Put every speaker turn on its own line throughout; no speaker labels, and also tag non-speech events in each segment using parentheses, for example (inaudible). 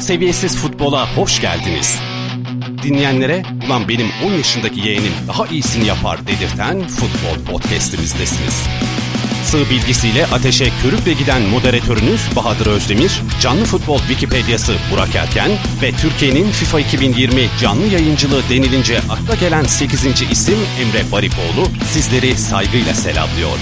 Seviyesiz futbola hoş geldiniz. Dinleyenlere ulan benim 10 yaşındaki yeğenim daha iyisini yapar dedirten futbol podcastimizdesiniz. Sığ bilgisiyle ateşe körükle giden moderatörünüz Bahadır Özdemir, canlı futbol Wikipedia'sı Burak Erken ve Türkiye'nin FIFA 2020 canlı yayıncılığı denilince akla gelen 8. isim Emre Baripoğlu sizleri saygıyla selamlıyor.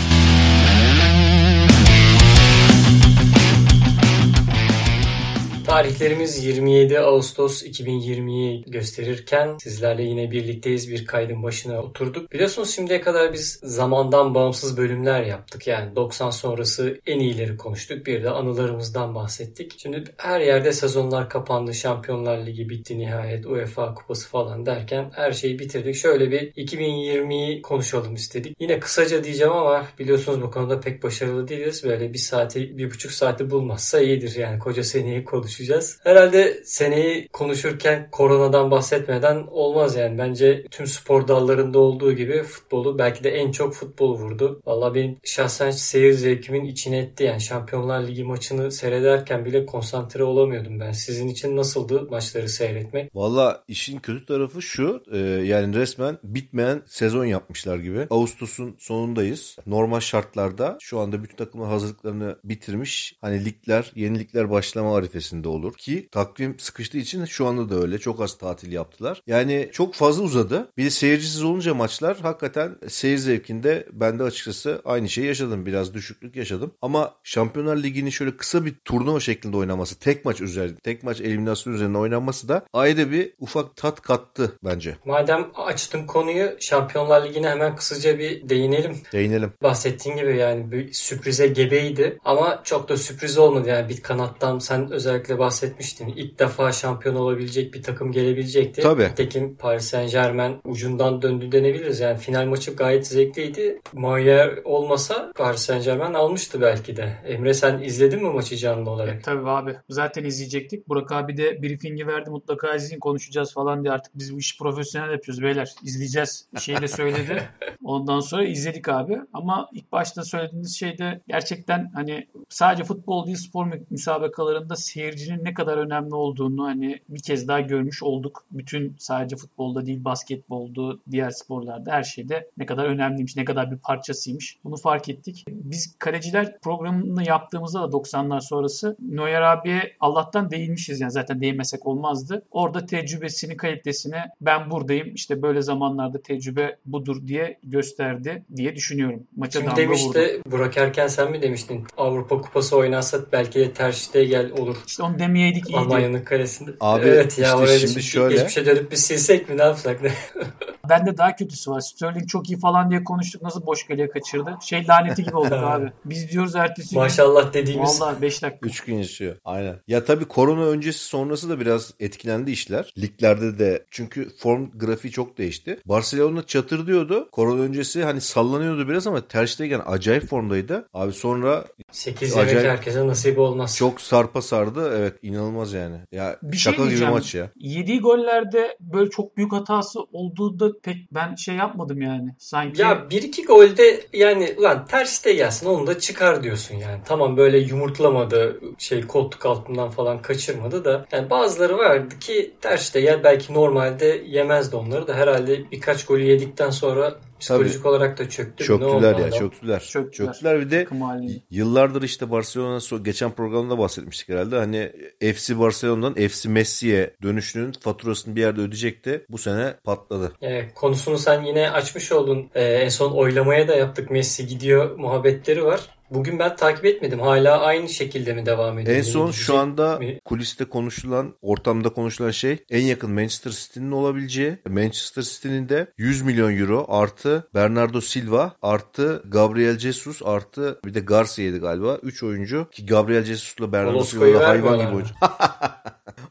Tarihlerimiz 27 Ağustos 2020'yi gösterirken sizlerle yine birlikteyiz. Bir kaydın başına oturduk. Biliyorsunuz şimdiye kadar biz zamandan bağımsız bölümler yaptık. Yani 90 sonrası en iyileri konuştuk. Bir de anılarımızdan bahsettik. Şimdi her yerde sezonlar kapandı. Şampiyonlar Ligi bitti nihayet. UEFA Kupası falan derken her şeyi bitirdik. Şöyle bir 2020'yi konuşalım istedik. Yine kısaca diyeceğim ama biliyorsunuz bu konuda pek başarılı değiliz. Böyle bir saati, bir buçuk saati bulmazsa iyidir. Yani koca seneyi konuşacağız. Herhalde seneyi konuşurken koronadan bahsetmeden olmaz yani. Bence tüm spor dallarında olduğu gibi futbolu belki de en çok futbolu vurdu. Valla benim şahsen seyir zevkimin içine etti. Yani Şampiyonlar Ligi maçını seyrederken bile konsantre olamıyordum ben. Sizin için nasıldı maçları seyretmek?
Valla işin kötü tarafı şu e, yani resmen bitmeyen sezon yapmışlar gibi. Ağustos'un sonundayız. Normal şartlarda şu anda bütün takımlar hazırlıklarını bitirmiş. Hani ligler, yeni ligler başlama arifesinde olur ki takvim sıkıştığı için şu anda da öyle. Çok az tatil yaptılar. Yani çok fazla uzadı. Bir de seyircisiz olunca maçlar hakikaten seyir zevkinde ben de açıkçası aynı şeyi yaşadım. Biraz düşüklük yaşadım. Ama Şampiyonlar Ligi'ni şöyle kısa bir turnuva şeklinde oynaması, tek maç üzerinde, tek maç eliminasyon üzerinde oynanması da ayrı bir ufak tat kattı bence.
Madem açtım konuyu Şampiyonlar Ligi'ne hemen kısaca bir değinelim.
Değinelim.
Bahsettiğin gibi yani bir sürprize gebeydi ama çok da sürpriz olmadı. Yani bir kanattan sen özellikle bahsetmiştin. İlk defa şampiyon olabilecek bir takım gelebilecekti.
Tabii.
Tekin Paris Saint Germain ucundan döndü denebiliriz. Yani final maçı gayet zevkliydi. Mayer olmasa Paris Saint Germain almıştı belki de. Emre sen izledin mi maçı canlı olarak?
Tabii abi. Zaten izleyecektik. Burak abi de briefing'i verdi. Mutlaka izleyin konuşacağız falan diye. Artık biz bu işi profesyonel yapıyoruz beyler. İzleyeceğiz. Bir şey de söyledi. (laughs) Ondan sonra izledik abi. Ama ilk başta söylediğiniz şey de gerçekten hani sadece futbol değil spor müsabakalarında seyircinin ne kadar önemli olduğunu hani bir kez daha görmüş olduk. Bütün sadece futbolda değil basketbolda, diğer sporlarda her şeyde ne kadar önemliymiş, ne kadar bir parçasıymış. Bunu fark ettik. Biz kaleciler programını yaptığımızda da 90'lar sonrası Neuer abiye Allah'tan değinmişiz yani zaten değinmesek olmazdı. Orada tecrübesini, kalitesini ben buradayım işte böyle zamanlarda tecrübe budur diye gösterdi diye düşünüyorum. Maça
Kim demişti?
vurdu.
Burak Erken sen mi demiştin? Avrupa Kupası oynansa belki de Ter Stegen olur.
İşte onu demeyeydik iyiydi.
Almanya'nın kalesinde.
Abi,
evet ya
işte şimdi
şimdi
şöyle-
geçmişe dönüp bir silsek mi ne yapsak (laughs) ne?
Bende daha kötüsü var. Sterling çok iyi falan diye konuştuk. Nasıl boş kaleye kaçırdı? Şey laneti gibi olduk (laughs) abi. Biz diyoruz ertesi gün.
Maşallah dediğimiz.
Vallahi 5 dakika.
3 gün yaşıyor. Aynen. Ya tabii korona öncesi sonrası da biraz etkilendi işler. Liglerde de çünkü form grafiği çok değişti. Barcelona çatır diyordu. Korona öncesi hani sallanıyordu biraz ama Ter Stegen acayip formdaydı. Abi sonra
8 yemek
Acayip.
herkese nasip olmaz.
çok sarpa sardı. Evet inanılmaz yani. Ya
Bir şey
şaka gibi
diyeceğim.
maç ya.
Yediği gollerde böyle çok büyük hatası olduğu da pek ben şey yapmadım yani. Sanki
Ya bir iki golde yani ulan ters de gelsin onu da çıkar diyorsun yani. Tamam böyle yumurtlamadı şey koltuk altından falan kaçırmadı da yani bazıları vardı ki ters de gel belki normalde yemezdi onları da herhalde birkaç golü yedikten sonra psikolojik olarak da çöktü.
Çöktüler ya çöktüler.
Çöktüler.
Çöktüler bir de. Yıllardır işte Barcelona geçen programda bahsetmiştik herhalde. Hani FC Barcelona'dan FC Messi'ye dönüşünün faturasını bir yerde ödeyecekti. Bu sene patladı.
Evet, konusunu sen yine açmış oldun. Ee, en son oylamaya da yaptık. Messi gidiyor muhabbetleri var. Bugün ben takip etmedim. Hala aynı şekilde mi devam ediyor?
En son şu anda
mi?
kuliste konuşulan, ortamda konuşulan şey en yakın Manchester City'nin olabileceği. Manchester City'nin de 100 milyon euro artı Bernardo Silva artı Gabriel Jesus artı bir de Garcia'ydı galiba. 3 oyuncu ki Gabriel Jesus'la Bernardo
Molosko'yu
Silva da hayvan gibi oyuncu. (laughs)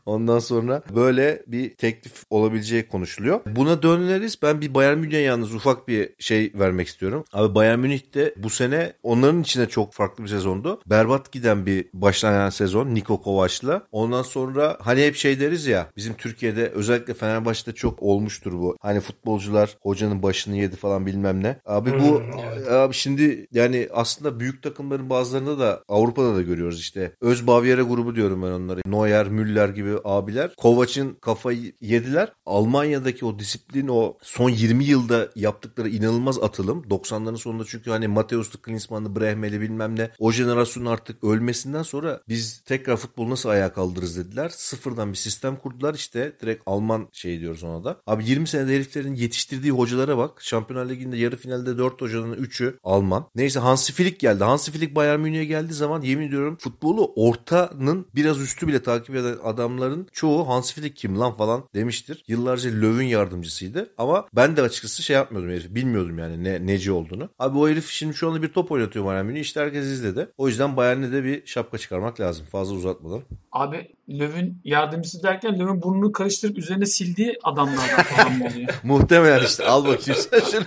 Ondan sonra böyle bir teklif olabileceği konuşuluyor. Buna döneriz. Ben bir Bayern Münih'e yalnız ufak bir şey vermek istiyorum. Abi Bayern Münih'te bu sene onların içine çok farklı bir sezondu. Berbat giden bir başlayan sezon Niko Kovac'la. Ondan sonra hani hep şey deriz ya bizim Türkiye'de özellikle Fenerbahçe'de çok olmuştur bu. Hani futbolcular hocanın başını yedi falan bilmem ne. Abi bu
Hmm.
Abi şimdi yani aslında büyük takımların bazılarında da Avrupa'da da görüyoruz işte. Öz Baviera grubu diyorum ben onlara. Neuer, Müller gibi abiler. Kovac'ın kafayı yediler. Almanya'daki o disiplin o son 20 yılda yaptıkları inanılmaz atılım. 90'ların sonunda çünkü hani Mateus'lu, Klinsmann'lı, Brehme'li bilmem ne. O jenerasyonun artık ölmesinden sonra biz tekrar futbolu nasıl ayağa kaldırırız dediler. Sıfırdan bir sistem kurdular işte. Direkt Alman şey diyoruz ona da. Abi 20 senede heriflerin yetiştirdiği hocalara bak. Şampiyonlar Ligi'nde yarı finalde 4 hocanın 3'ü Alman. Neyse Hansi Flick geldi. Hansi Flick Bayern Münih'e geldiği zaman yemin ediyorum futbolu ortanın biraz üstü bile takip eden adamların çoğu Hansi Flick kim lan falan demiştir. Yıllarca Löw'ün yardımcısıydı. Ama ben de açıkçası şey yapmıyordum herif. Bilmiyordum yani ne, neci olduğunu. Abi o herif şimdi şu anda bir top oynatıyor Bayern Münih. İşte herkes izledi. O yüzden Bayern'e de bir şapka çıkarmak lazım. Fazla uzatmadan.
Abi Löw'ün yardımcısı derken Löw'ün burnunu karıştırıp üzerine sildiği adamlardan (laughs) falan mı oluyor?
Muhtemelen işte al bakayım sen şunu.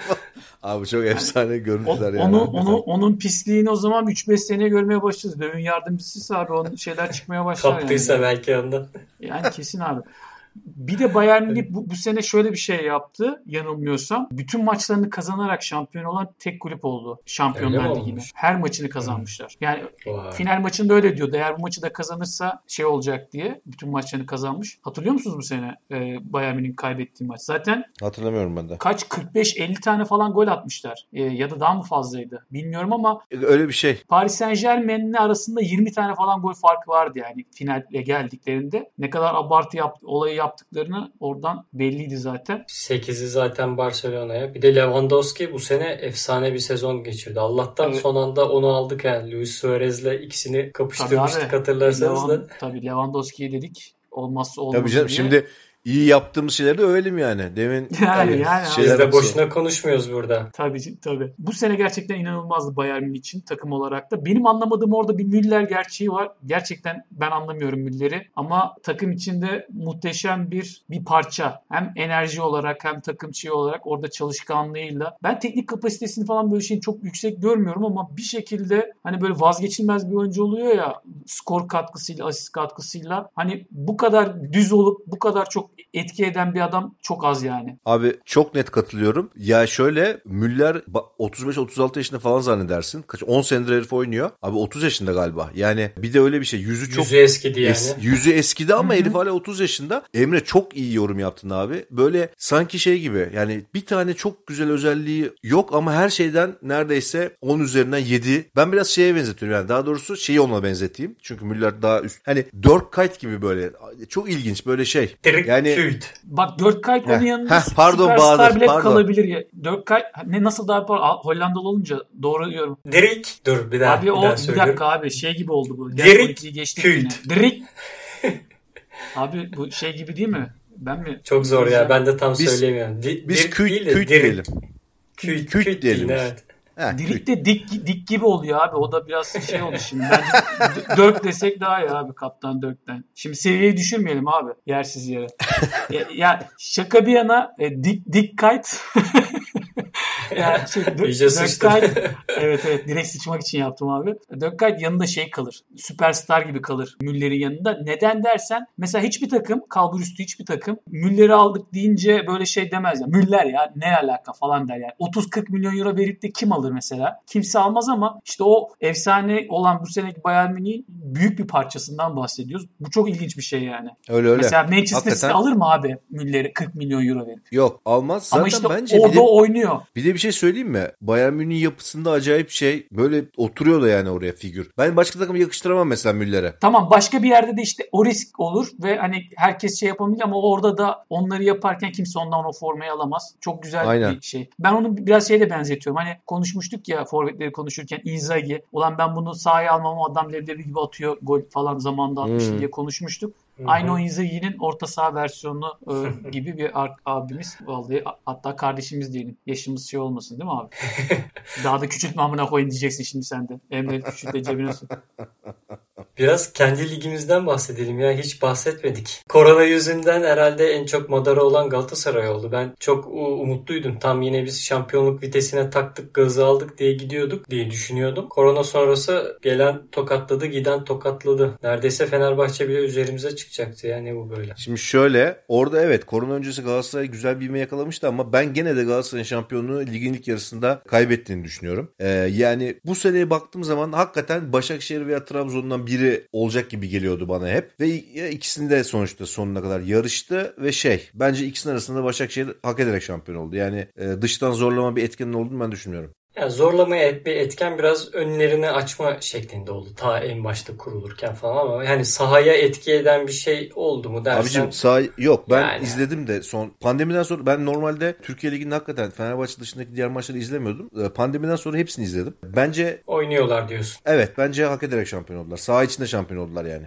Abi çok efsane
O-
görüntüler yani.
onu, onu, onun pisliğini o zaman 3-5 seneye görmeye başlarız. Löw'ün yardımcısıysa abi onun şeyler çıkmaya başlar
Kaptıysa
yani.
belki ondan.
Yani kesin abi. Bir de Bayern Münih bu, bu sene şöyle bir şey yaptı yanılmıyorsam. Bütün maçlarını kazanarak şampiyon olan tek kulüp oldu Şampiyonlar Ligi'nde. Her maçını kazanmışlar. Yani
Vay.
final maçında öyle diyordu. Eğer bu maçı da kazanırsa şey olacak diye bütün maçlarını kazanmış. Hatırlıyor musunuz bu sene e, Bayern Münih'in kaybettiği maç? Zaten
Hatırlamıyorum ben de.
kaç 45-50 tane falan gol atmışlar. E, ya da daha mı fazlaydı? Bilmiyorum ama
Öyle bir şey.
Paris Saint Germain'le arasında 20 tane falan gol farkı vardı yani finale geldiklerinde. Ne kadar abartı yap, olayı yaptıklarını oradan belliydi zaten.
8'i zaten Barcelona'ya. Bir de Lewandowski bu sene efsane bir sezon geçirdi. Allah'tan
Evet.
son anda onu aldık yani. Luis Suarez'le ikisini kapıştırmıştık hatırlarsanız da.
Levan, tabii Lewandowski'yi dedik. Olmazsa olmaz
Tabii canım
diye.
şimdi iyi yaptığımız şeyleri de övelim yani. Demin
Yani,
Tabii,
yani.
Biz de boşuna konuşmuyoruz burada.
Tabii tabii. Bu sene gerçekten inanılmazdı Bayern Münih için takım olarak da. Benim anlamadığım orada bir Müller gerçeği var. Gerçekten ben anlamıyorum Müller'i ama takım içinde muhteşem bir bir parça. Hem enerji olarak hem takım şey olarak orada çalışkanlığıyla. Ben teknik kapasitesini falan böyle şeyin çok yüksek görmüyorum ama bir şekilde hani böyle vazgeçilmez bir oyuncu oluyor ya skor katkısıyla, asist katkısıyla. Hani bu kadar düz olup bu kadar çok etki eden bir adam çok az yani.
Abi çok net katılıyorum. Ya şöyle Müller ba- 35-36 yaşında falan zannedersin. Kaç 10 senedir herif oynuyor. Abi 30 yaşında galiba. Yani bir de öyle bir şey. Yüzü çok
Yüzü eskidi yani.
Es- yüzü eskidi ama herif hala 30 yaşında. Emre çok iyi yorum yaptın abi. Böyle sanki şey gibi yani bir tane çok güzel özelliği yok ama her şeyden neredeyse 10 üzerinden 7. Ben biraz şeye benzetiyorum yani daha doğrusu şeyi ona benzeteyim. Çünkü Müller daha üst. Hani Dirk Kuyt gibi böyle çok ilginç böyle şey.
Direkt
Yani
Küt.
Bak Dirk Kuyt onun yanında
heh, pardon
süperstar
Bahadır,
bile
pardon.
kalabilir ya. Dirk Kuyt ne nasıl daha Aa, Hollandalı olunca doğru diyorum.
Direkt. Dur bir daha.
abi
bir
o
daha
bir dakika abi şey gibi oldu bu.
Dirk Kuyt.
yine. Direkt. (laughs) abi bu şey gibi değil mi? Ben mi?
Çok zor ya. Ben de tam
Biz-
söyleyemiyorum. Di-
Biz
direkt
Kuyt,
değil de direkt.
diyelim.
Küt,
Küt
küt
diyelim
evet.
Heh, Kuyt.
de dik, dik gibi oluyor abi. O da biraz şey oldu şimdi. Bence D- Dirk desek daha iyi abi kaptan Dirk'ten. Şimdi seviyeyi düşürmeyelim abi yersiz yere. (laughs) ya, ya şaka bir yana e, dik dik kayıt. (laughs) ya şey,
İyice.
Kuyt- evet evet direkt sıçmak için yaptım abi. Dirk Kuyt yanında şey kalır. Süperstar gibi kalır Müller'in yanında. Neden dersen mesela hiçbir takım kalbur üstü hiçbir takım Müller'i aldık deyince böyle şey demez ya. Müller ya ne alaka falan der yani. 30-40 milyon euro verip de kim alır mesela? Kimse almaz ama işte o efsane olan bu seneki Bayern Münih'in büyük bir parçasından bahsediyoruz. Bu çok ilginç bir şey yani.
Öyle öyle.
Mesela Manchester City alır mı abi Müller'i 40 milyon euro verip?
Yok almaz. Zaten
ama işte
bence
orada
bir de,
oynuyor.
bir de bir şey söyleyeyim mi? Bayern Münih'in yapısında acayip şey böyle oturuyor da yani oraya figür. Ben başka takım yakıştıramam mesela Müller'e.
Tamam başka bir yerde de işte o risk olur ve hani herkes şey yapabilir ama orada da onları yaparken kimse ondan o formayı alamaz. Çok güzel
Aynen.
bir şey. Ben onu biraz şeyle benzetiyorum. Hani konuşmuştuk ya forvetleri konuşurken Inzaghi. Ulan ben bunu sahaya almam adam leblebi gibi atıyor gol falan zamanında atmış
Hmm.
diye konuşmuştuk. Aynı o Inzaghi'nin orta saha versiyonu e, (laughs) gibi bir ar- abimiz. Vallahi hatta kardeşimiz diyelim. Yaşımız şey olmasın değil mi abi? (laughs) Daha da küçültme amına koyun diyeceksin şimdi sen de. Emre küçült de cebine sok. (laughs)
Biraz kendi ligimizden bahsedelim ya. Hiç bahsetmedik. Korona yüzünden herhalde en çok madara olan Galatasaray oldu. Ben çok umutluydum. Tam yine biz şampiyonluk vitesine taktık, gazı aldık diye gidiyorduk diye düşünüyordum. Korona sonrası gelen tokatladı, giden tokatladı. Neredeyse Fenerbahçe bile üzerimize çıkacaktı. Ya ne bu böyle?
Şimdi şöyle orada evet korona öncesi Galatasaray güzel bir yakalamıştı ama ben gene de Galatasaray'ın şampiyonluğu ligin ilk yarısında kaybettiğini düşünüyorum. Ee, yani bu seneye baktığım zaman hakikaten Başakşehir veya Trabzon'dan biri olacak gibi geliyordu bana hep. Ve ya ikisinde sonuçta sonuna kadar yarıştı ve şey bence ikisinin arasında Başakşehir hak ederek şampiyon oldu. Yani e, dıştan zorlama bir etkenin olduğunu ben düşünmüyorum.
Yani zorlamaya et, bir etken biraz önlerini açma şeklinde oldu. Ta en başta kurulurken falan ama yani sahaya etki eden bir şey oldu mu dersen.
Abicim sağ yok ben
Yani.
izledim de son pandemiden sonra ben normalde Türkiye Ligi'nin hakikaten Fenerbahçe dışındaki diğer maçları izlemiyordum. Ee, Pandemiden sonra hepsini izledim. Bence
oynuyorlar diyorsun.
evet bence hak ederek şampiyon oldular. Saha içinde şampiyon oldular yani.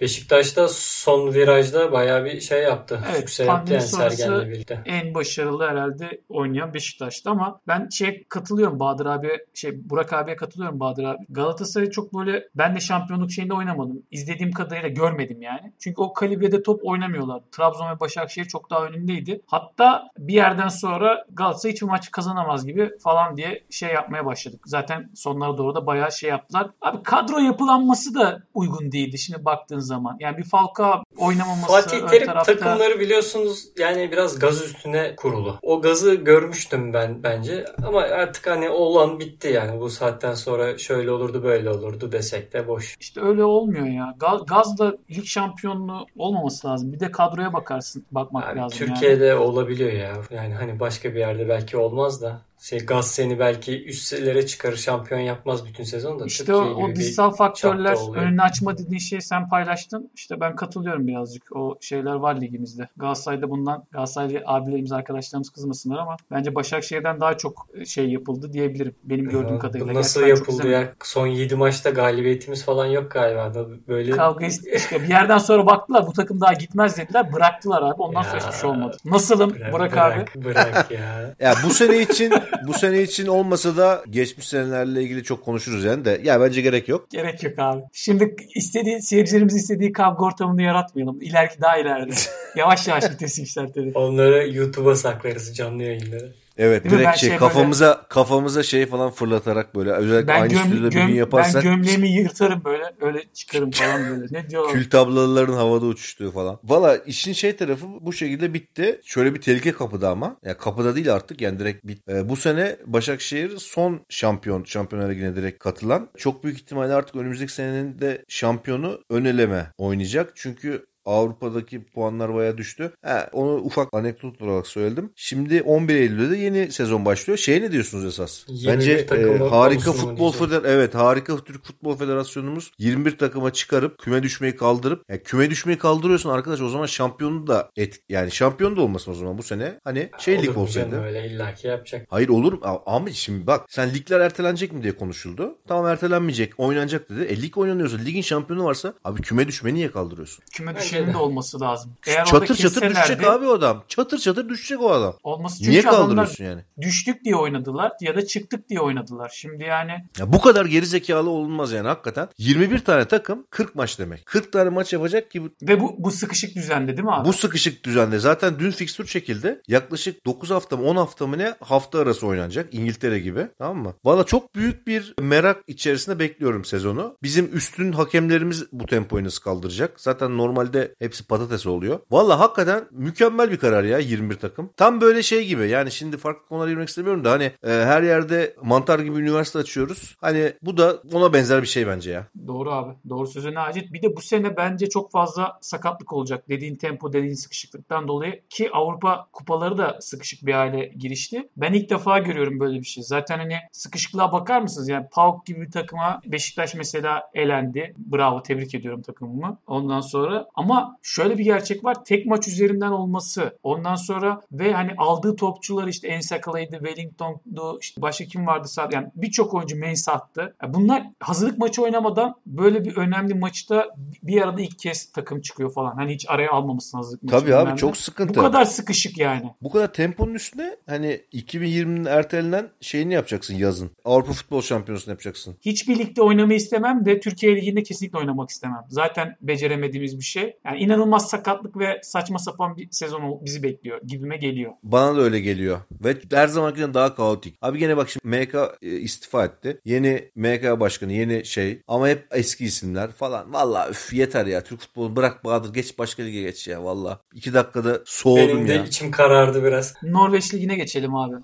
Beşiktaş'ta son virajda bayağı bir şey yaptı.
Evet,
Sükse yaptı
pandemi
yani Sergen'le birlikte.
en başarılı herhalde oynayan Beşiktaş'tı ama ben şey katılıyorum Bahadır abi şey Burak abiye katılıyorum Bahadır abi. Galatasaray çok böyle ben de şampiyonluk şeyinde oynamadım. İzlediğim kadarıyla görmedim yani. Çünkü o kalibrede top oynamıyorlar. Trabzon ve Başakşehir çok daha önündeydi. Hatta bir yerden sonra Galatasaray hiçbir maçı kazanamaz gibi falan diye şey yapmaya başladık. Zaten sonlara doğru da bayağı şey yaptılar. Abi kadro yapılanması da uygun değildi şimdi baktığın zaman. Yani bir Falcao oynamaması
Fatih Terim
tarafta...
takımları biliyorsunuz yani biraz gaz üstüne kurulu. O gazı görmüştüm ben bence ama artık hani olan bitti yani bu saatten sonra şöyle olurdu böyle olurdu desek de boş.
İşte öyle olmuyor ya. Gaz, gazla lig şampiyonluğu olmaması lazım. Bir de kadroya bakarsın, bakmak
Abi
lazım yani.
Türkiye'de olabiliyor ya. Yani hani başka bir yerde belki olmaz da. Şey gaz seni belki üstlere çıkarır şampiyon yapmaz bütün sezon da.
İşte o,
Türkiye
o dışsal faktörler önünü açma dediğin şeyi sen paylaştın. İşte ben katılıyorum birazcık. O şeyler var ligimizde. Galatasaray'da bundan Galatasaraylı abilerimiz arkadaşlarımız kızmasınlar ama bence Başakşehir'den daha çok şey yapıldı diyebilirim. Benim gördüğüm
Ya,
kadarıyla.
Nasıl yapıldı ya? Son 7 maçta galibiyetimiz falan yok galiba. da Böyle
Kavga işte bir yerden sonra baktılar bu takım daha gitmez dediler. Bıraktılar abi. Ondan sonra
Ya.
hiçbir şey olmadı. Nasılım
Bırak,
Burak,
bırak,
abi?
Bırak ya.
Ya bu sene için (laughs) bu sene için olmasa da geçmiş senelerle ilgili çok konuşuruz yani de ya bence gerek yok.
Gerek yok abi. Şimdi istediği seyircilerimiz istediği kavga ortamını yaratmayalım. İleriki daha ileride. (laughs) yavaş yavaş vitesi yükseltelim.
Onları YouTube'a saklarız canlı yayınları.
Evet
Değil
direkt
Ben
şey,
şey
kafamıza kafamıza şey falan fırlatarak böyle özellikle
Ben,
aynı
göm,
stüdyoda bir
göm-
gün
ben
yaparsak
gömleğimi yırtarım böyle. Öyle çıkarım falan böyle. Ne (laughs) diyorlar?
kül tablaların havada uçuştuğu falan. Valla işin şey tarafı bu şekilde bitti. Şöyle bir tehlike kapıda ama. Ya kapıda değil artık yani direkt bit. Ee, bu sene Başakşehir son şampiyon Şampiyonlar Ligi'ne direkt katılan. Çok büyük ihtimalle artık önümüzdeki senenin de şampiyonu ön eleme oynayacak. Çünkü Avrupa'daki puanlar baya düştü. He, onu ufak anekdot olarak söyledim. Şimdi 11 Eylül'de de yeni sezon başlıyor. Şey ne diyorsunuz esas?
21
Bence e, harika futbol feder evet harika Türk Futbol Federasyonumuz 21 takıma çıkarıp küme düşmeyi kaldırıp yani küme düşmeyi kaldırıyorsun arkadaş o zaman şampiyonu da et yani şampiyon da olmasın o zaman bu sene. Hani şey
Olur
lig
mu
olsaydı.
Öyle illaki yapacak.
Hayır olur mu? Ama şimdi bak sen ligler ertelenecek mi diye konuşuldu. Tamam ertelenmeyecek, oynanacak dedi. E lig oynanıyorsa, ligin şampiyonu varsa abi küme düşmeyi niye kaldırıyorsun?
Küme
Bence
düşenin
de.
de olması lazım. Eğer
çatır çatır düşecek abi o adam. Çatır çatır düşecek o adam.
Olması çünkü
Niye kaldırıyorsun yani?
düştük diye oynadılar ya da çıktık diye oynadılar. Şimdi yani
Ya bu kadar geri zekalı olunmaz yani hakikaten. 21 tane takım 40 maç demek. 40 tane maç yapacak ki bu,
ve bu bu sıkışık düzende değil mi abi?
bu sıkışık düzende. Zaten dün fikstür çekildi. Yaklaşık 9 hafta mı 10 hafta mı ne hafta arası oynanacak. İngiltere gibi. Tamam mı? Valla çok büyük bir merak içerisinde bekliyorum sezonu. Bizim üstün hakemlerimiz bu tempoyu nasıl kaldıracak? Zaten normalde finalde hepsi patates oluyor. Valla hakikaten mükemmel bir karar ya 21 takım. Tam böyle şey gibi yani şimdi farklı konulara girmek istemiyorum da hani e, her yerde mantar gibi üniversite açıyoruz. Hani bu da ona benzer bir şey bence ya.
Doğru abi. Doğru sözüne acil. Bir de bu sene bence çok fazla sakatlık olacak. Dediğin tempo, dediğin sıkışıklıktan dolayı ki Avrupa kupaları da sıkışık bir hale girişti. Ben ilk defa görüyorum böyle bir şey. Zaten hani sıkışıklığa bakar mısınız? Yani PAOK gibi bir takıma Beşiktaş mesela elendi. Bravo tebrik ediyorum takımımı. Ondan sonra ama şöyle bir gerçek var. Tek maç üzerinden olması. Ondan sonra ve hani aldığı topçular işte Ensakala'ydı, Wellington'du, işte başka kim vardı sadece. Yani birçok oyuncu Mensah'tı. Yani bunlar hazırlık maçı oynamadan böyle bir önemli maçta bir arada ilk kez takım çıkıyor falan. Hani hiç araya almamışsın hazırlık maçı.
Tabii abi çok sıkıntı.
Bu kadar sıkışık yani.
Bu kadar temponun üstüne hani 2020'nin ertelenen şeyini yapacaksın yazın. Avrupa Futbol Şampiyonası'nı yapacaksın.
Hiçbir ligde oynamayı istemem de Türkiye Ligi'nde kesinlikle oynamak istemem. Zaten beceremediğimiz bir şey. Yani inanılmaz sakatlık ve saçma sapan bir sezon bizi bekliyor gibime geliyor.
Bana da öyle geliyor. Ve her zamankinden daha kaotik. Abi gene bak şimdi MK e, istifa etti. Yeni MK başkanı, yeni şey. Ama hep eski isimler falan. Valla üf yeter ya. Türk futbolu bırak Bahadır. Geç başka lige geç ya valla. İki dakikada soğudum
Benim de
ya.
içim karardı biraz. (laughs)
Norveç Ligi'ne geçelim abi.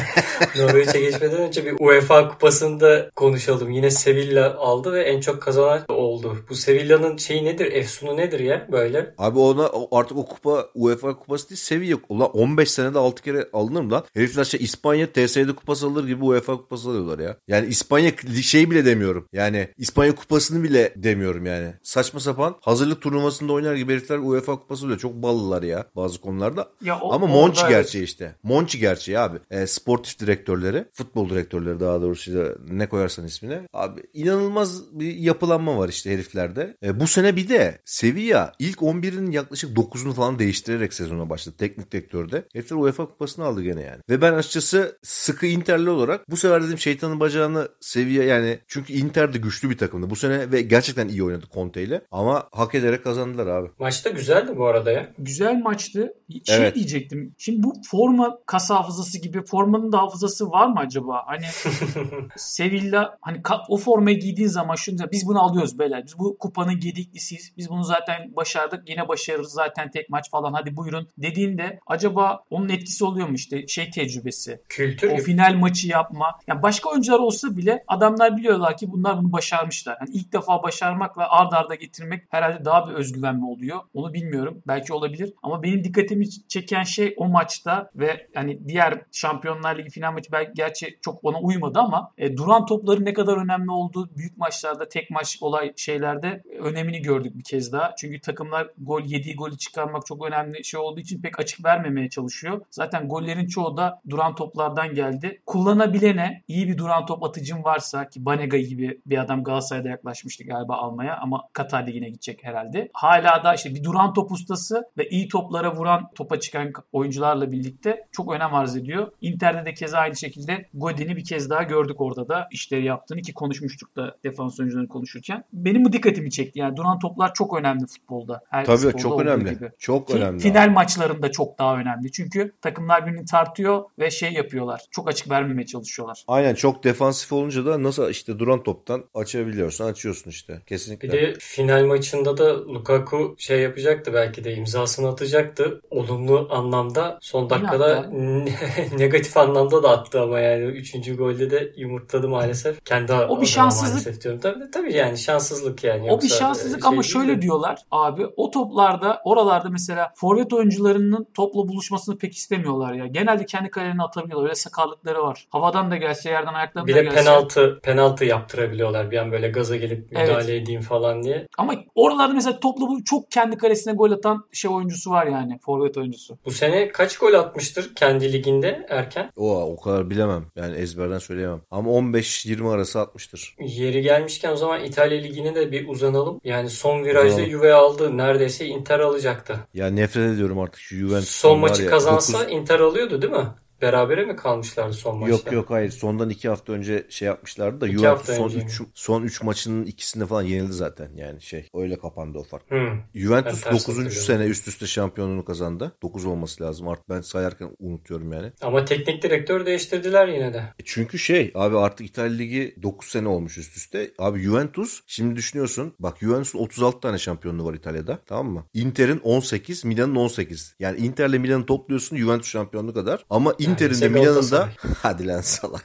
(laughs)
Norveç'e geçmeden önce bir UEFA kupasında konuşalım. Yine Sevilla aldı ve en çok kazanan oldu. Bu Sevilla'nın şeyi nedir? Efsunu nedir ya böyle?
Abi ona artık o kupa UEFA kupası değil seviye. Ulan 15 senede 6 kere alınır mı lan? Herifler şey İspanya TSE'de kupası alır gibi UEFA kupası alıyorlar ya. Yani İspanya şey bile demiyorum. Yani İspanya kupasını bile demiyorum yani. Saçma sapan hazırlık turnuvasında oynar gibi herifler UEFA kupası oluyor. Çok ballılar ya bazı konularda.
Ya o-
Ama Monchi
evet.
gerçeği işte. Monchi gerçeği abi. E, sportif direktörleri, futbol direktörleri daha doğrusu da ne koyarsan ismine. Abi inanılmaz bir yapılanma var işte heriflerde. E, bu sene bir de Sevilla ilk 11'in yaklaşık 9'unu falan değiştirerek sezona başladı. Teknik direktörde. Herifler UEFA kupasını aldı gene yani. Ve ben açıkçası sıkı Interli olarak bu sefer dedim şeytanın bacağını Sevilla yani çünkü Inter de güçlü bir takımdı. Bu sene ve gerçekten iyi oynadı Conte ile. Ama hak ederek kazandılar abi.
Maçta güzeldi bu arada ya.
Güzel maçtı. Şey
Evet.
diyecektim. Şimdi bu forma kas hafızası gibi formanın da hafızası var mı acaba? Hani (laughs) Sevilla hani o formayı giydiğin zaman şunu biz bunu alıyoruz beyler. Biz bu kupanın gediklisiyiz. Biz bunu zaten başardık. Yine başarırız zaten tek maç falan. Hadi buyurun dediğinde acaba onun etkisi oluyor mu işte şey tecrübesi.
Kültür
O final maçı yapma. Yani başka oyuncular olsa bile adamlar biliyorlar ki bunlar bunu başarmışlar. Yani ilk defa başarmakla ard arda getirmek herhalde daha bir özgüven mi oluyor? Onu bilmiyorum. Belki olabilir. Ama benim dikkatimi çeken şey o maçta ve yani diğer Şampiyonlar Ligi final maçı belki gerçi çok ona uymadı ama e, duran topların ne kadar önemli olduğu büyük maçlarda tek maç olay şeylerde önemini gördük bir kez daha. Çünkü takımlar gol yediği golü çıkarmak çok önemli şey olduğu için pek açık vermemeye çalışıyor. Zaten gollerin çoğu da duran toplardan geldi. Kullanabilene iyi bir duran top atıcın varsa ki Banega gibi bir adam Galatasaray'da yaklaşmıştı galiba almaya ama Katar Ligi'ne gidecek herhalde. Hala da işte bir duran top ustası ve iyi toplara vuran topa çıkan oyuncularla birlikte çok önem arz ediyor. Inter'de de keza aynı şekilde Godin'i bir kez daha gördük orada da işleri yaptığını ki konuşmuştuk da defans oyuncularını konuşurken. Benim bu dikkatimi çekti. Yani duran toplar çok önemli futbolda. Her
Tabii
sporda
çok önemli.
gibi.
Çok
Ki
önemli.
Final
abi.
maçlarında çok daha önemli. Çünkü takımlar birbirini tartıyor ve şey yapıyorlar. Çok açık vermemeye çalışıyorlar.
Aynen çok defansif olunca da nasıl işte duran toptan açabiliyorsun açıyorsun işte kesinlikle.
Bir de final maçında da Lukaku şey yapacaktı belki de imzasını atacaktı. Olumlu anlamda son dakikada (laughs) negatif anlamda da attı ama yani 3. golde de yumurtladı maalesef. Kendi
O bir şanssızlık.
Maalesef diyorum. Tabii, tabii yani şanssızlık yani.
O bir
Yoksa,
şanssızlık
e, şey
ama şöyle
de.
diyorlar abi o toplarda oralarda mesela forvet oyuncularının topla buluşmasını pek istemiyorlar ya. Genelde kendi kalelerine atabiliyorlar. Öyle sakarlıkları var. Havadan da gelse yerden ayaklarından
Bir
da
de
gelse.
penaltı penaltı yaptırabiliyorlar bir an böyle gaza gelip
Evet.
müdahale edeyim falan diye.
Ama oralarda mesela topla bu çok kendi kalesine gol atan şey oyuncusu var yani forvet oyuncusu.
Bu sene kaç gol atmıştır kendi liginde erken?
O o kadar bilemem. Yani ezberden söyleyemem. Ama 15-20 arası atmıştır.
Yeri gelmişken o zaman İtalya Ligi'ne de bir uzanalım. Yani son virajda. Juve aldı. Neredeyse Inter alacaktı.
Ya nefret ediyorum artık şu Juventus.
Son maçı kazansa Inter alıyordu değil mi? Berabere mi kalmışlardı son maçta?
Yok yok hayır. Sondan iki hafta önce şey yapmışlardı da Juventus son
önce mi?
3 son üç maçının ikisinde falan yenildi zaten yani şey. Öyle kapandı o fark.
Hı.
Juventus
Ben ters
9.
hatırlıyorum.
sene üst üste şampiyonluğunu kazandı. 9 olması lazım. Artık ben sayarken unutuyorum yani.
Ama teknik direktör değiştirdiler yine de.
E Çünkü şey abi artık İtalya Ligi 9 sene olmuş üst üste. Abi Juventus şimdi düşünüyorsun. Bak Juventus'un 36 tane şampiyonluğu var İtalya'da. Tamam mı? Inter'in 18, Milan'ın 18. Yani Inter'le Milan'ı topluyorsun Juventus şampiyonluğu kadar. Ama Inter'in de Milan'ın da (laughs) hadi lan salak.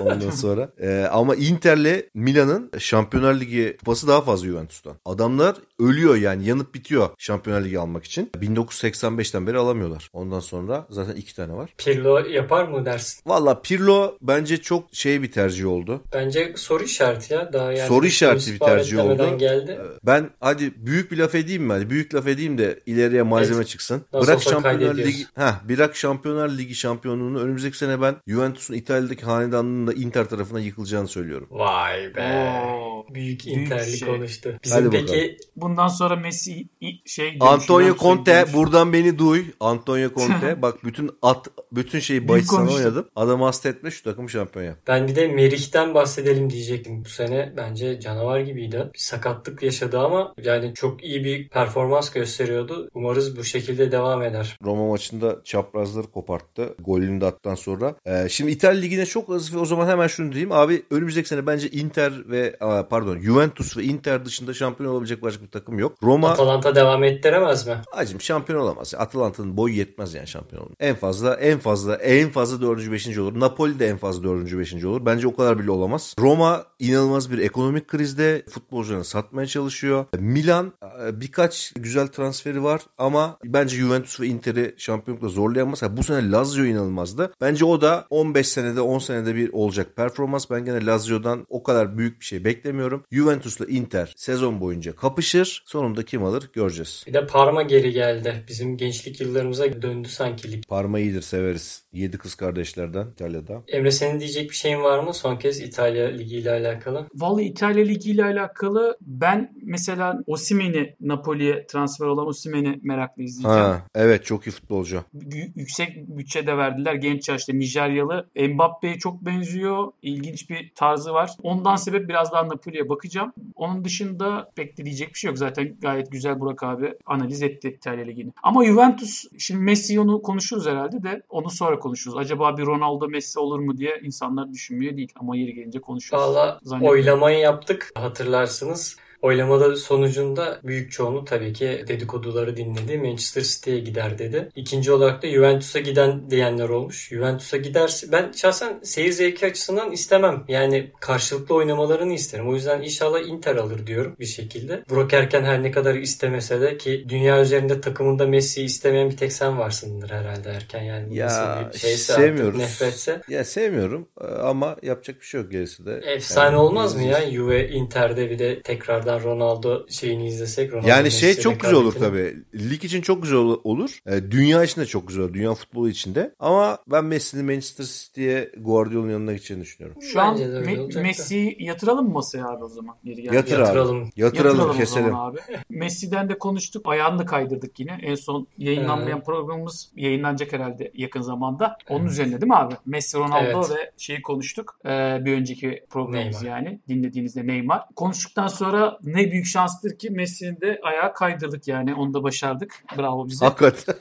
Ondan sonra e, ama Inter'le Milan'ın Şampiyonlar Ligi kupası daha fazla Juventus'tan. Adamlar ölüyor yani yanıp bitiyor Şampiyonlar Ligi almak için. 1985'ten beri alamıyorlar. Ondan sonra zaten iki tane var.
Pirlo yapar mı dersin?
Valla Pirlo bence çok şey bir tercih oldu.
Bence soru işareti ya. Daha yani
Soru işareti bir tercih oldu.
geldi.
Ben hadi büyük bir laf edeyim mi? Hadi büyük laf edeyim de ileriye malzeme
Evet.
çıksın.
Nasıl
bırak Şampiyonlar. Ligi, ha bırak Şampiyonlar Ligi şampiyonluğunu önümüzdeki sene ben Juventus'un İtalya'daki hanedanlığının da Inter tarafına yıkılacağını söylüyorum.
Vay be.
Oo.
Büyük Interli
şey.
konuştu. Bizim
Hadi
peki
Bundan sonra Messi şey
Antonio Conte buradan beni duy. Antonio (laughs) Conte bak bütün at bütün şeyi bahis sana oynadım. Adamı hasta etme şu takım şampiyon yap.
ben bir de Merih'ten bahsedelim diyecektim. Bu sene bence canavar gibiydi. Bir sakatlık yaşadı ama yani çok iyi bir performans gösteriyordu. Umarız bu şekilde devam eder.
Roma maçında çaprazları koparttı. Golünü de attıktan sonra. Ee, şimdi İtalya Ligi'ne çok az ve o zaman hemen şunu diyeyim. Abi önümüzdeki sene bence Inter ve pardon Juventus ve Inter dışında şampiyon olabilecek başka bir takım yok. Roma
Atalanta devam ettiremez mi?
Acım şampiyon olamaz. Atalanta'nın boyu yetmez yani şampiyon olmaya. En fazla en fazla en fazla dördüncü beşinci olur. Napoli de en fazla dördüncü beşinci olur. Bence o kadar bile olamaz. Roma inanılmaz bir ekonomik krizde futbolcularını satmaya çalışıyor. Milan e, birkaç güzel transferi var ama bence Juventus ve Inter'i şampiyonlukla zorlayamaz. Ha, bu sene Lazio inanılmazdı. Bence o da 15 senede 10 senede bir olacak performans. Ben gene Lazio'dan o kadar büyük bir şey beklemiyorum. Juventus'la Inter sezon boyunca kapışır. Sonunda kim alır göreceğiz.
Bir de Parma geri geldi. Bizim gençlik yıllarımıza döndü sanki lig.
Parma iyidir severiz. Yedi kız kardeşlerden İtalya'da.
Emre senin diyecek bir şeyin var mı? Son kez İtalya Ligi ile alakalı.
Vallahi İtalya Ligi ile alakalı ben mesela Osimhen'i Napoli'ye transfer olan Osimhen'i meraklı izleyeceğim.
Ha, evet çok iyi futbolcu.
Y- yüksek bütçe de verdiler. Genç yaşta Nijeryalı. Mbappe'ye çok benziyor. İlginç bir tarzı var. Ondan sebep biraz daha Napoli'ye bakacağım. Onun dışında pek de diyecek bir şey yok. Zaten gayet güzel Burak abi analiz etti İtalya Ligi'ni. Ama Juventus şimdi Messi onu konuşuruz herhalde de onu sonra konuşuruz. Acaba bir Ronaldo Messi olur mu diye insanlar düşünmüyor değil. Ama yeri gelince konuşuruz.
Valla oylamayı yaptık hatırlarsınız. Oylamada sonucunda büyük çoğunluğu tabii ki dedikoduları dinledi. Manchester City'ye gider dedi. İkinci olarak da Juventus'a giden diyenler olmuş. Juventus'a giderse ben şahsen seyir zevki açısından istemem. Yani karşılıklı oynamalarını isterim. O yüzden inşallah Inter alır diyorum bir şekilde. Burak Erken her ne kadar istemese de ki dünya üzerinde takımında Messi'yi istemeyen bir tek sen varsındır herhalde Erken. Yani
Ya,
nasıl bir şeyse artık
sevmiyoruz.
nefretse.
Ya sevmiyorum e, ama yapacak bir şey yok gerisi de.
Efsane
Yani
olmaz mı ya? Juve Inter'de bir de tekrardan Ronaldo şeyini izlesek. Ronaldo
Yani şey çok güzel olur tabii. Lig için çok güzel ol- olur. E, dünya için de çok güzel olur. Dünya futbolu için de. Ama ben Messi'nin Manchester City'ye Guardiola'nın yanına gideceğini düşünüyorum.
Şu an Me-. Messi'yi yatıralım mı masaya abi o zaman? Yeri geldi.
Yatır
Yatıralım.
abi. Yatıralım,
Yatıralım
keselim.
abi. Messi'den de konuştuk. Ayağını da kaydırdık yine. En son yayınlanmayan programımız yayınlanacak herhalde yakın zamanda. Onun üzerine değil mi abi? Messi, Ronaldo
Evet.
ve şeyi konuştuk. Ee, bir önceki programımız
Neymar.
yani. Dinlediğinizde Neymar. Konuştuktan sonra ne büyük şanstır ki Messi'nin de ayağı kaydırdık yani. Onu da başardık. Bravo bize.
Hakikaten.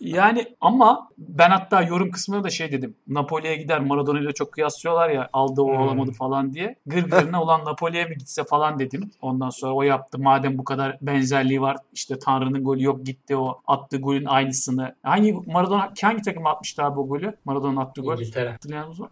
Yani ama ben hatta yorum kısmında da şey dedim. Napoli'ye gider Maradona ile çok kıyaslıyorlar ya aldı o
Hmm.
alamadı falan diye. Gırgırına olan Napoli'ye mi gitse falan dedim. Ondan sonra o yaptı. Madem bu kadar benzerliği var işte Tanrı'nın golü yok gitti o attığı golün aynısını. Hangi Maradona hangi takım atmıştı abi o golü? Maradona'nın attığı gol.
İngiltere.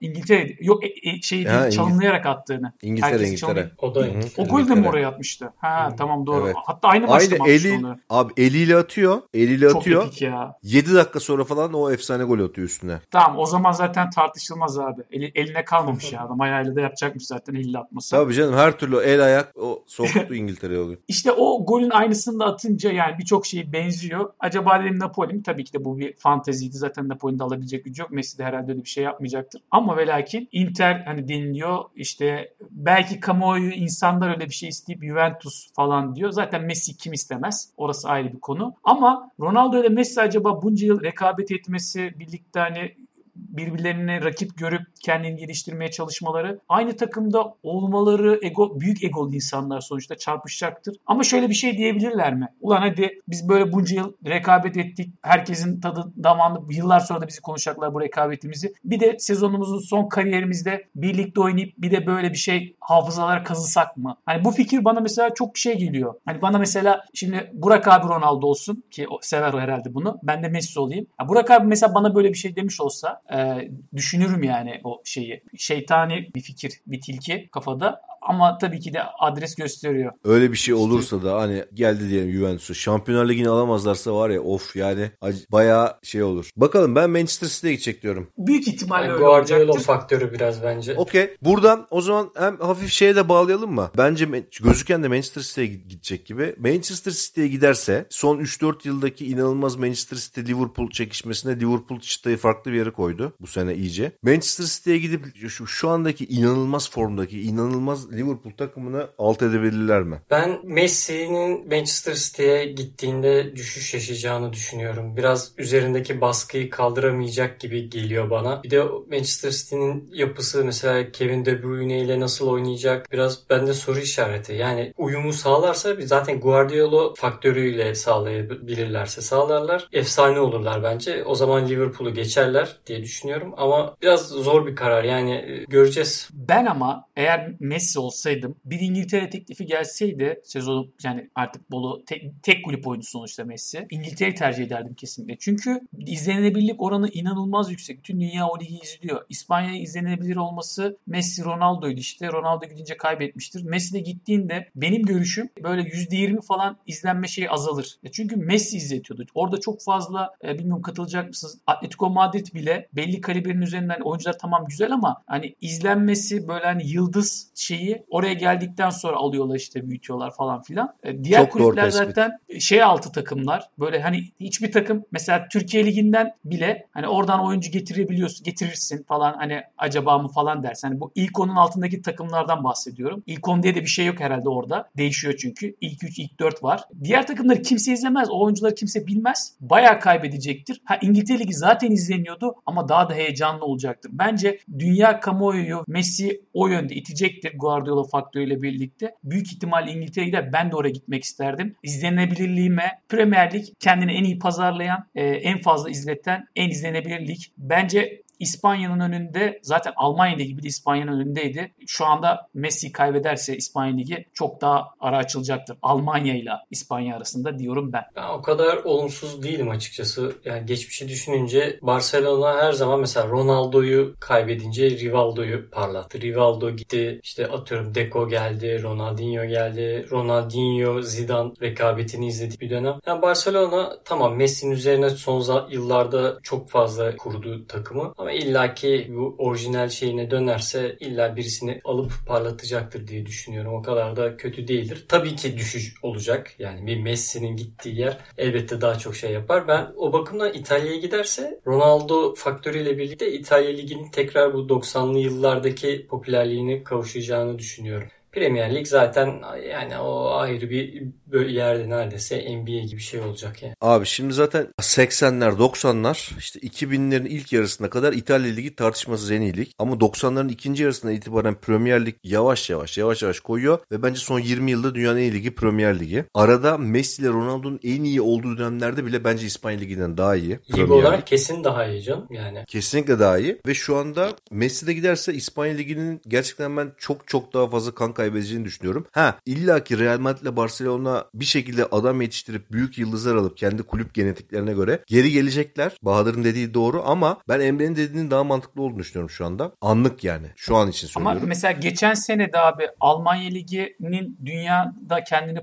İngiltere'ydi. Yok e, e, şey değil, çalımlayarak attığını.
İngiltere,
Herkesi
İngiltere.
çalım-
O da
Hı hı.
İngiltere.
O golü de mi oraya atmıştı? Ha
Hmm.
tamam doğru.
Evet.
Hatta aynı maçta
Aynı
mı atmıştı
eli
onları?
abi eliyle atıyor. Eliyle
Çok
atıyor.
epik ya.
7 dakika sonra falan o efsane gol atıyor üstüne.
Tamam o zaman zaten tartışılmaz abi. Eli, eline kalmamış ya adam. Ayağıyla da yapacakmış zaten elle atması.
Tabii canım her türlü el ayak o soktu (laughs) İngiltere'ye oluyor.
İşte o golün aynısını da atınca yani birçok şey benziyor. Acaba dedim Napoli mi? Tabii ki de bu bir fanteziydi. Zaten Napoli'nin de alabilecek gücü yok. Messi de herhalde öyle bir şey yapmayacaktır. Ama ve lakin Inter hani deniliyor işte belki kamuoyu insanlar öyle bir şey isteyip Juventus falan diyor. Zaten Messi kim istemez? Orası ayrı bir konu. Ama Ronaldo ile Messi acaba bunca yıl rekabet etmesi birlikte hani birbirlerine rakip görüp kendini geliştirmeye çalışmaları, aynı takımda olmaları ego büyük egolu insanlar sonuçta çarpışacaktır. Ama şöyle bir şey diyebilirler mi? Ulan hadi biz böyle bunca yıl rekabet ettik. Herkesin tadı damağında yıllar sonra da bizi konuşacaklar bu rekabetimizi. Bir de sezonumuzun son kariyerimizde birlikte oynayıp bir de böyle bir şey hafızalara kazısak mı? Hani bu fikir bana mesela çok şey geliyor. Hani bana mesela şimdi Burak abi Ronaldo olsun ki o sever herhalde bunu. Ben de Messi olayım. Ya Burak abi mesela bana böyle bir şey demiş olsa e, düşünürüm yani o şeyi. Şeytani bir fikir, bir tilki kafada ama tabii ki de adres gösteriyor.
Öyle bir şey olursa da hani geldi diyelim Juventus'u. Şampiyonlar Ligi'ni alamazlarsa var ya of yani bayağı şey olur. Bakalım ben Manchester City'ye gidecek diyorum.
Büyük ihtimalle
yani
öyle
Guardiola
olacaktır.
faktörü biraz bence.
Okey. Buradan o zaman hem hafif şeye de bağlayalım mı? Bence gözüken de Manchester City'ye gidecek gibi. Manchester City'ye giderse son 3-4 yıldaki inanılmaz Manchester City Liverpool çekişmesine Liverpool çıtayı farklı bir yere koydu bu sene iyice. Manchester City'ye gidip şu, şu andaki inanılmaz formdaki inanılmaz Liverpool takımını alt edebilirler mi?
Ben Messi'nin Manchester City'ye gittiğinde düşüş yaşayacağını düşünüyorum. Biraz üzerindeki baskıyı kaldıramayacak gibi geliyor bana. Bir de Manchester City'nin yapısı mesela Kevin De Bruyne ile nasıl oynayacak biraz bende soru işareti. Yani uyumu sağlarsa zaten Guardiola faktörüyle sağlayabilirlerse sağlarlar. Efsane olurlar bence. O zaman Liverpool'u geçerler diye düşünüyorum. Ama biraz zor bir karar. Yani göreceğiz.
Ben ama eğer Messi olsaydım bir İngiltere teklifi gelseydi sezon yani artık Bolu tek, tek kulüp oyuncusu sonuçta Messi. İngiltere'yi tercih ederdim kesinlikle. Çünkü izlenebilirlik oranı inanılmaz yüksek. Bütün dünya o ligi izliyor. İspanya'ya izlenebilir olması Messi Ronaldo'ydu işte. Ronaldo gidince kaybetmiştir. Messi de gittiğinde benim görüşüm böyle %20 falan izlenme şeyi azalır. Çünkü Messi izletiyordu. Orada çok fazla e, bilmiyorum katılacak mısınız? Atletico Madrid bile belli kalibrenin üzerinden oyuncular tamam güzel ama hani izlenmesi böyle hani yıldız şeyi oraya geldikten sonra alıyorlar işte büyütüyorlar falan filan. E, diğer
Çok
kulüpler zaten şey altı takımlar. Böyle hani hiçbir takım mesela Türkiye liginden bile hani oradan oyuncu getirebiliyorsun, getirirsin falan hani acaba mı falan dersin. Hani bu ilk onun altındaki takımlardan bahsediyorum. İlk 10 diye de bir şey yok herhalde orada. Değişiyor çünkü. İlk 3, ilk 4 var. Diğer takımları kimse izlemez. O oyuncuları kimse bilmez. Bayağı kaybedecektir. Ha İngiltere Ligi zaten izleniyordu ama daha da heyecanlı olacaktır. Bence dünya kamuoyu Messi o yönde itecektir Guardiola faktörüyle birlikte. Büyük ihtimal İngiltere gider. Ben de oraya gitmek isterdim. İzlenebilirliğime Premier Lig kendini en iyi pazarlayan, e, en fazla izleten, en izlenebilir lig. Bence İspanya'nın önünde zaten Almanya Ligi bile İspanya'nın önündeydi. Şu anda Messi kaybederse İspanya Ligi çok daha ara açılacaktır. Almanya ile İspanya arasında diyorum ben.
Ben o kadar olumsuz değilim açıkçası. Yani geçmişi düşününce Barcelona her zaman mesela Ronaldo'yu kaybedince Rivaldo'yu parlattı. Rivaldo gitti işte atıyorum Deco geldi, Ronaldinho geldi. Ronaldinho, Zidane rekabetini izledik bir dönem. Yani Barcelona tamam Messi'nin üzerine son yıllarda çok fazla kurdu takımı. Ama illaki bu orijinal şeyine dönerse illa birisini alıp parlatacaktır diye düşünüyorum. O kadar da kötü değildir. Tabii ki düşüş olacak. Yani bir Messi'nin gittiği yer elbette daha çok şey yapar. Ben o bakımdan İtalya'ya giderse Ronaldo faktörüyle birlikte İtalya Ligi'nin tekrar bu 90'lı yıllardaki popülerliğine kavuşacağını düşünüyorum. Premier Lig zaten yani o ayrı bir böyle yerde neredeyse NBA gibi bir şey olacak yani.
Abi şimdi zaten 80'ler 90'lar işte 2000'lerin ilk yarısına kadar İtalya Ligi tartışmasız en iyi lig. Ama 90'ların ikinci yarısına itibaren Premier Lig yavaş yavaş yavaş yavaş koyuyor. Ve bence son 20 yılda dünyanın en iyi ligi Premier Ligi. Arada Messi ile Ronaldo'nun en iyi olduğu dönemlerde bile bence İspanya Ligi'nden daha iyi.
Lig olarak kesin daha iyi canım yani.
Kesinlikle daha iyi. Ve şu anda Messi de giderse İspanya Ligi'nin gerçekten ben çok çok daha fazla kan kaybedeceğini düşünüyorum. Ha illa ki Real Madrid ile Barcelona bir şekilde adam yetiştirip büyük yıldızlar alıp kendi kulüp genetiklerine göre geri gelecekler. Bahadır'ın dediği doğru ama ben Emre'nin dediğinin daha mantıklı olduğunu düşünüyorum şu anda. Anlık yani. Şu an için
Ama
söylüyorum.
mesela geçen sene de abi Almanya Ligi'nin dünyada kendini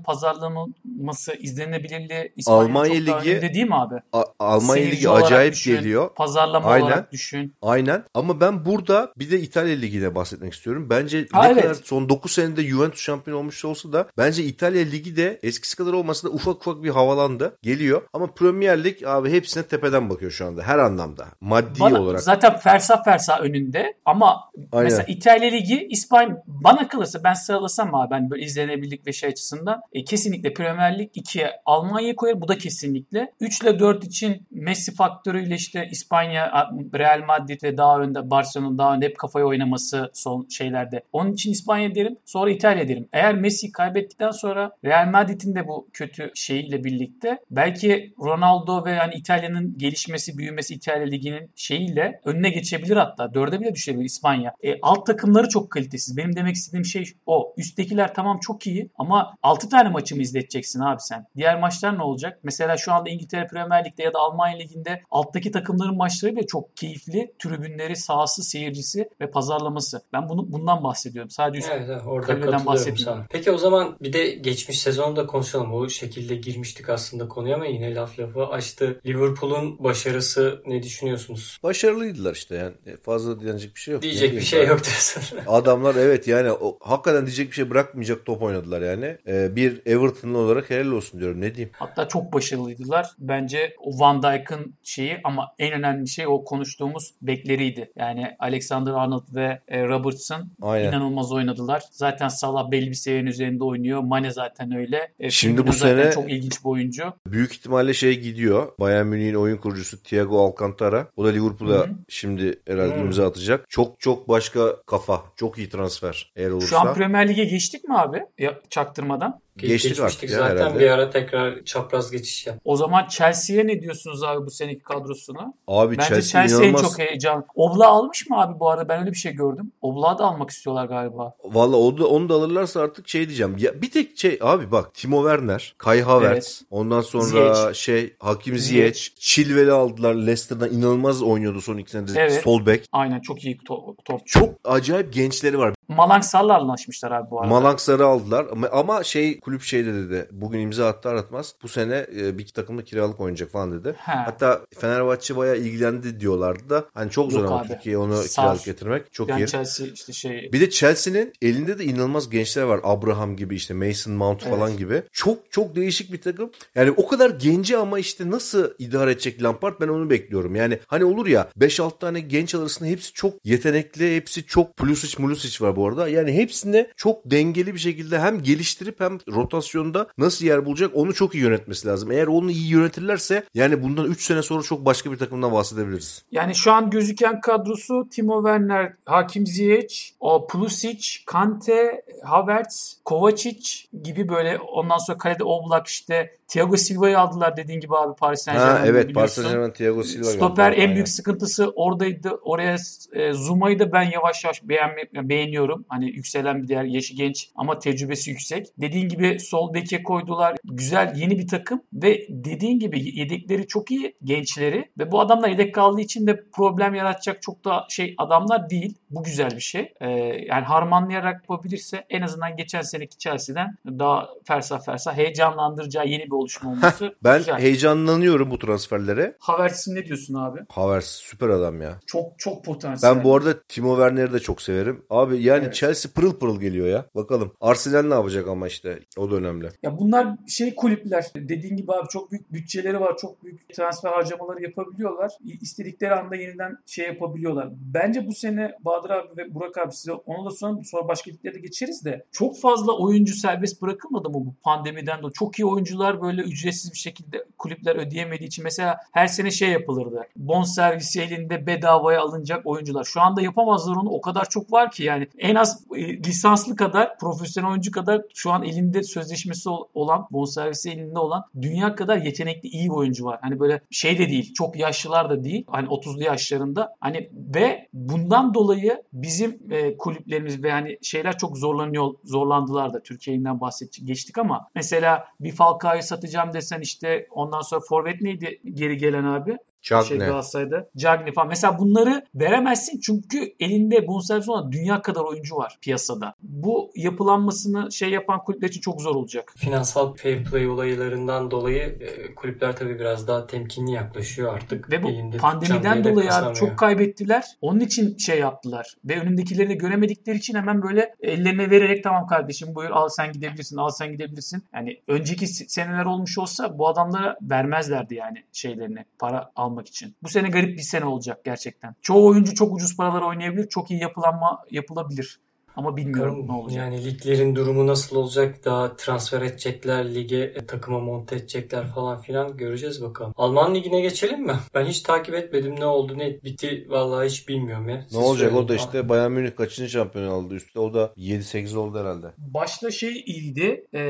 pazarlaması izlenebilirliği İspanya
Almanya
çok
Ligi-
önde değil mi abi?
A- Almanya
Seyirci
Ligi acayip
düşün,
geliyor.
Pazarlama
Aynen.
olarak düşün.
Aynen ama ben burada bir de İtalya Ligi'ne bahsetmek istiyorum. Bence
Ha,
ne
evet.
kadar son 9 senede Juventus şampiyon olmuş olsa da bence İtalya Ligi de eskisi kadar olmasa da ufak ufak bir havalandı. Geliyor. Ama Premier Lig abi hepsine tepeden bakıyor şu anda her anlamda. Maddi
Bana,
olarak.
Zaten fersa fersa önünde ama
Aynen.
mesela İtalya Ligi, İspanya bana kalırsa ben sıralasam abi ben böyle izlenebilirlik ve şey açısından e, kesinlikle Premier Lig 2'ye Almanya'yı koyar. Bu da kesinlikle. 3 ile 4 için Messi faktörüyle işte İspanya, Real Madrid ve daha önde Barcelona'nın daha önde hep kafaya oynaması son şeylerde. Onun için İspanya derim. Sonra İtalya derim. Eğer Messi kaybettikten sonra Real Madrid'in de bu kötü şeyiyle birlikte belki Ronaldo ve yani İtalya'nın gelişmesi, büyümesi İtalya Ligi'nin şeyiyle önüne geçebilir hatta. Dörde bile düşebilir İspanya. E, alt takımları çok kalitesiz. Benim demek istediğim şey o. Üsttekiler tamam çok iyi ama 6 tane maçımı izleteceksin abi sen. Diğer maçlar ne olacak? Mesela şu anda İngiltere Premier Lig'de ya da Almanya Ligi'nde alttaki takımların maçları bile çok keyifli. Tribünleri, sahası, seyircisi ve pazarlaması. Ben bunu bundan bahsediyorum. Sadece üst
evet, orada
Kaleden
katılıyorum
bahsetmiyorum.
sana. Peki o zaman bir de geçmiş sezonu da konuşalım. O şekilde girmiştik aslında konuya ama yine laf lafı açtı. Liverpool'un başarısı ne düşünüyorsunuz?
Başarılıydılar işte yani. E, Fazla diyecek bir şey yok.
Diyecek bir şey yok diyorsun. (laughs)
Adamlar evet yani o, hakikaten diyecek bir şey bırakmayacak top oynadılar yani. Ee, bir Everton'lı olarak helal olsun diyorum ne diyeyim.
Hatta çok başarılıydılar. Bence o Van Dijk'ın şeyi ama en önemli şey o konuştuğumuz bekleriydi. Yani Alexander Arnold ve e, Robertson
Aynen.
inanılmaz oynadılar. Zaten Salah belli bir seviyenin üzerinde oynuyor. Mane zaten öyle. E,
Şimdi bu
zaten
sene-
çok ilginç bir oyuncu.
Büyük ihtimalle şey gidiyor. Bayern Münih'in oyun kurucusu Thiago Alcantara. O da Liverpool'a
Hı hı.
şimdi herhalde
Hı.
imza atacak. Çok çok başka kafa. Çok iyi transfer eğer olursa.
Şu an Premier Lig'e geçtik mi abi? Ya, çaktırmadan.
Geçtik
Geçmiştik zaten
herhalde.
bir ara tekrar çapraz geçiş yap.
O zaman Chelsea'ye ne diyorsunuz abi bu seneki kadrosuna?
Abi
Bence
Chelsea,
Chelsea, en
inanılmaz.
çok heyecan. Obla almış mı abi bu arada? Ben öyle bir şey gördüm. Obla'ı da almak istiyorlar galiba.
Valla onu da, onu da alırlarsa artık şey diyeceğim. Ya bir tek şey abi bak Timo Werner, Kai Havertz, ondan sonra
Ziyech.
şey Hakim
Ziyech.
Chilwell'i aldılar. Leicester'dan inanılmaz oynuyordu son iki senedir.
Evet.
Sol bek.
Aynen çok iyi to- topçu.
Çok acayip gençleri var.
Malang Sar'la anlaşmışlar abi bu arada.
Malangsar'ı aldılar ama, şey kulüp şey de dedi. Bugün imza attı aratmaz. Bu sene e, bir iki takımda kiralık oynayacak falan dedi.
Ha.
Hatta Fenerbahçe bayağı ilgilendi diyorlardı da. Hani çok zor ama
abi.
Türkiye'ye onu
Sar.
kiralık getirmek. Çok
yani
iyi.
Chelsea işte şey
Bir de Chelsea'nin elinde de inanılmaz gençler var. Abraham gibi işte Mason Mount falan
Evet.
gibi. Çok çok değişik bir takım. Yani o kadar genci ama işte nasıl idare edecek Lampard ben onu bekliyorum. Yani hani olur ya 5-6 tane genç arasında hepsi çok yetenekli. Hepsi çok Pulisic Mulisic var bu arada. Yani hepsinde çok dengeli bir şekilde hem geliştirip hem rotasyonda nasıl yer bulacak onu çok iyi yönetmesi lazım. Eğer onu iyi yönetirlerse yani bundan 3 sene sonra çok başka bir takımdan bahsedebiliriz.
Yani şu an gözüken kadrosu Timo Werner, Hakim Ziyech, Pulisic, Kante, Havertz, Kovacic gibi böyle ondan sonra kalede Oblak işte Thiago Silva'yı aldılar dediğin gibi abi Paris Saint Germain'de
evet Paris. Saint Germain Thiago Silva
Stoper en büyük sıkıntısı oradaydı. Oraya e, Zuma'yı da ben yavaş yavaş beğenme, beğeniyorum. Hani yükselen bir değer. Yaşı genç ama tecrübesi yüksek. Dediğin gibi sol beke koydular. Güzel yeni bir takım ve dediğin gibi yedekleri çok iyi gençleri ve bu adamlar yedek kaldığı için de problem yaratacak çok da şey adamlar değil. Bu güzel bir şey. E, yani harmanlayarak yapabilirse en azından geçen seneki Chelsea'den daha fersah fersah heyecanlandıracağı yeni bir oluşum olması
Ben
güzel.
heyecanlanıyorum bu transferlere.
Havertz'in ne diyorsun abi?
Havertz süper adam ya.
Çok çok potansiyel.
Ben bu arada Timo Werner'i de çok severim. Abi yani
Evet.
Chelsea pırıl pırıl geliyor ya. Bakalım. Arsenal ne yapacak ama işte. O da önemli.
Ya bunlar şey kulüpler. Dediğin gibi abi çok büyük bütçeleri var. Çok büyük transfer harcamaları yapabiliyorlar. İstedikleri anda yeniden şey yapabiliyorlar. Bence bu sene Bahadır abi ve Burak abi size onu da sonra, sonra başka liglere de geçeriz de çok fazla oyuncu serbest bırakılmadı mı bu pandemiden dolayı? Çok iyi oyuncular böyle ücretsiz bir şekilde kulüpler ödeyemediği için mesela her sene şey yapılırdı. Bon servisi elinde bedavaya alınacak oyuncular. Şu anda yapamazlar onu. O kadar çok var ki yani en az e, lisanslı kadar profesyonel oyuncu kadar şu an elinde sözleşmesi ol- olan bonservisi elinde olan dünya kadar yetenekli iyi oyuncu var. Hani böyle şey de değil. Çok yaşlılar da değil. Hani 30'lu yaşlarında. Hani ve bundan dolayı bizim e, kulüplerimiz ve hani şeyler çok zorlanıyor zorlandılar da Türkiye'den bahsedecek geçtik ama mesela bir Falcao'yu satacağım desen işte ondan sonra forvet neydi geri gelen abi?
Cagne.
Şey Galatasaray'da. Cagney falan. Mesela bunları veremezsin çünkü elinde bonservis olan dünya kadar oyuncu var piyasada. Bu yapılanmasını şey yapan kulüpler için çok zor olacak.
Finansal fair play olaylarından dolayı e, kulüpler tabii biraz daha temkinli yaklaşıyor artık.
Ve bu
Elinde
pandemiden dolayı abi çok kaybettiler. Onun için şey yaptılar. Ve önündekileri de göremedikleri için hemen böyle ellerine vererek tamam kardeşim buyur al sen gidebilirsin al sen gidebilirsin. Yani önceki se- seneler olmuş olsa bu adamlara vermezlerdi yani şeylerini para almak için. Bu sene garip bir sene olacak gerçekten. Çoğu oyuncu çok ucuz paralar oynayabilir. Çok iyi yapılanma yapılabilir. Ama bilmiyorum
Bakalım
ne olacak.
Yani liglerin durumu nasıl olacak? Daha transfer edecekler, lige e, takıma monte edecekler falan filan göreceğiz bakalım. Alman ligine geçelim mi? Ben hiç takip etmedim. Ne oldu ne bitti vallahi hiç bilmiyorum ya.
Ne
Siz
olacak o
söyleyin.
da işte Bayern Münih kaçıncı şampiyon aldı üstte o da 7-8 oldu herhalde.
Başta şey iyiydi e,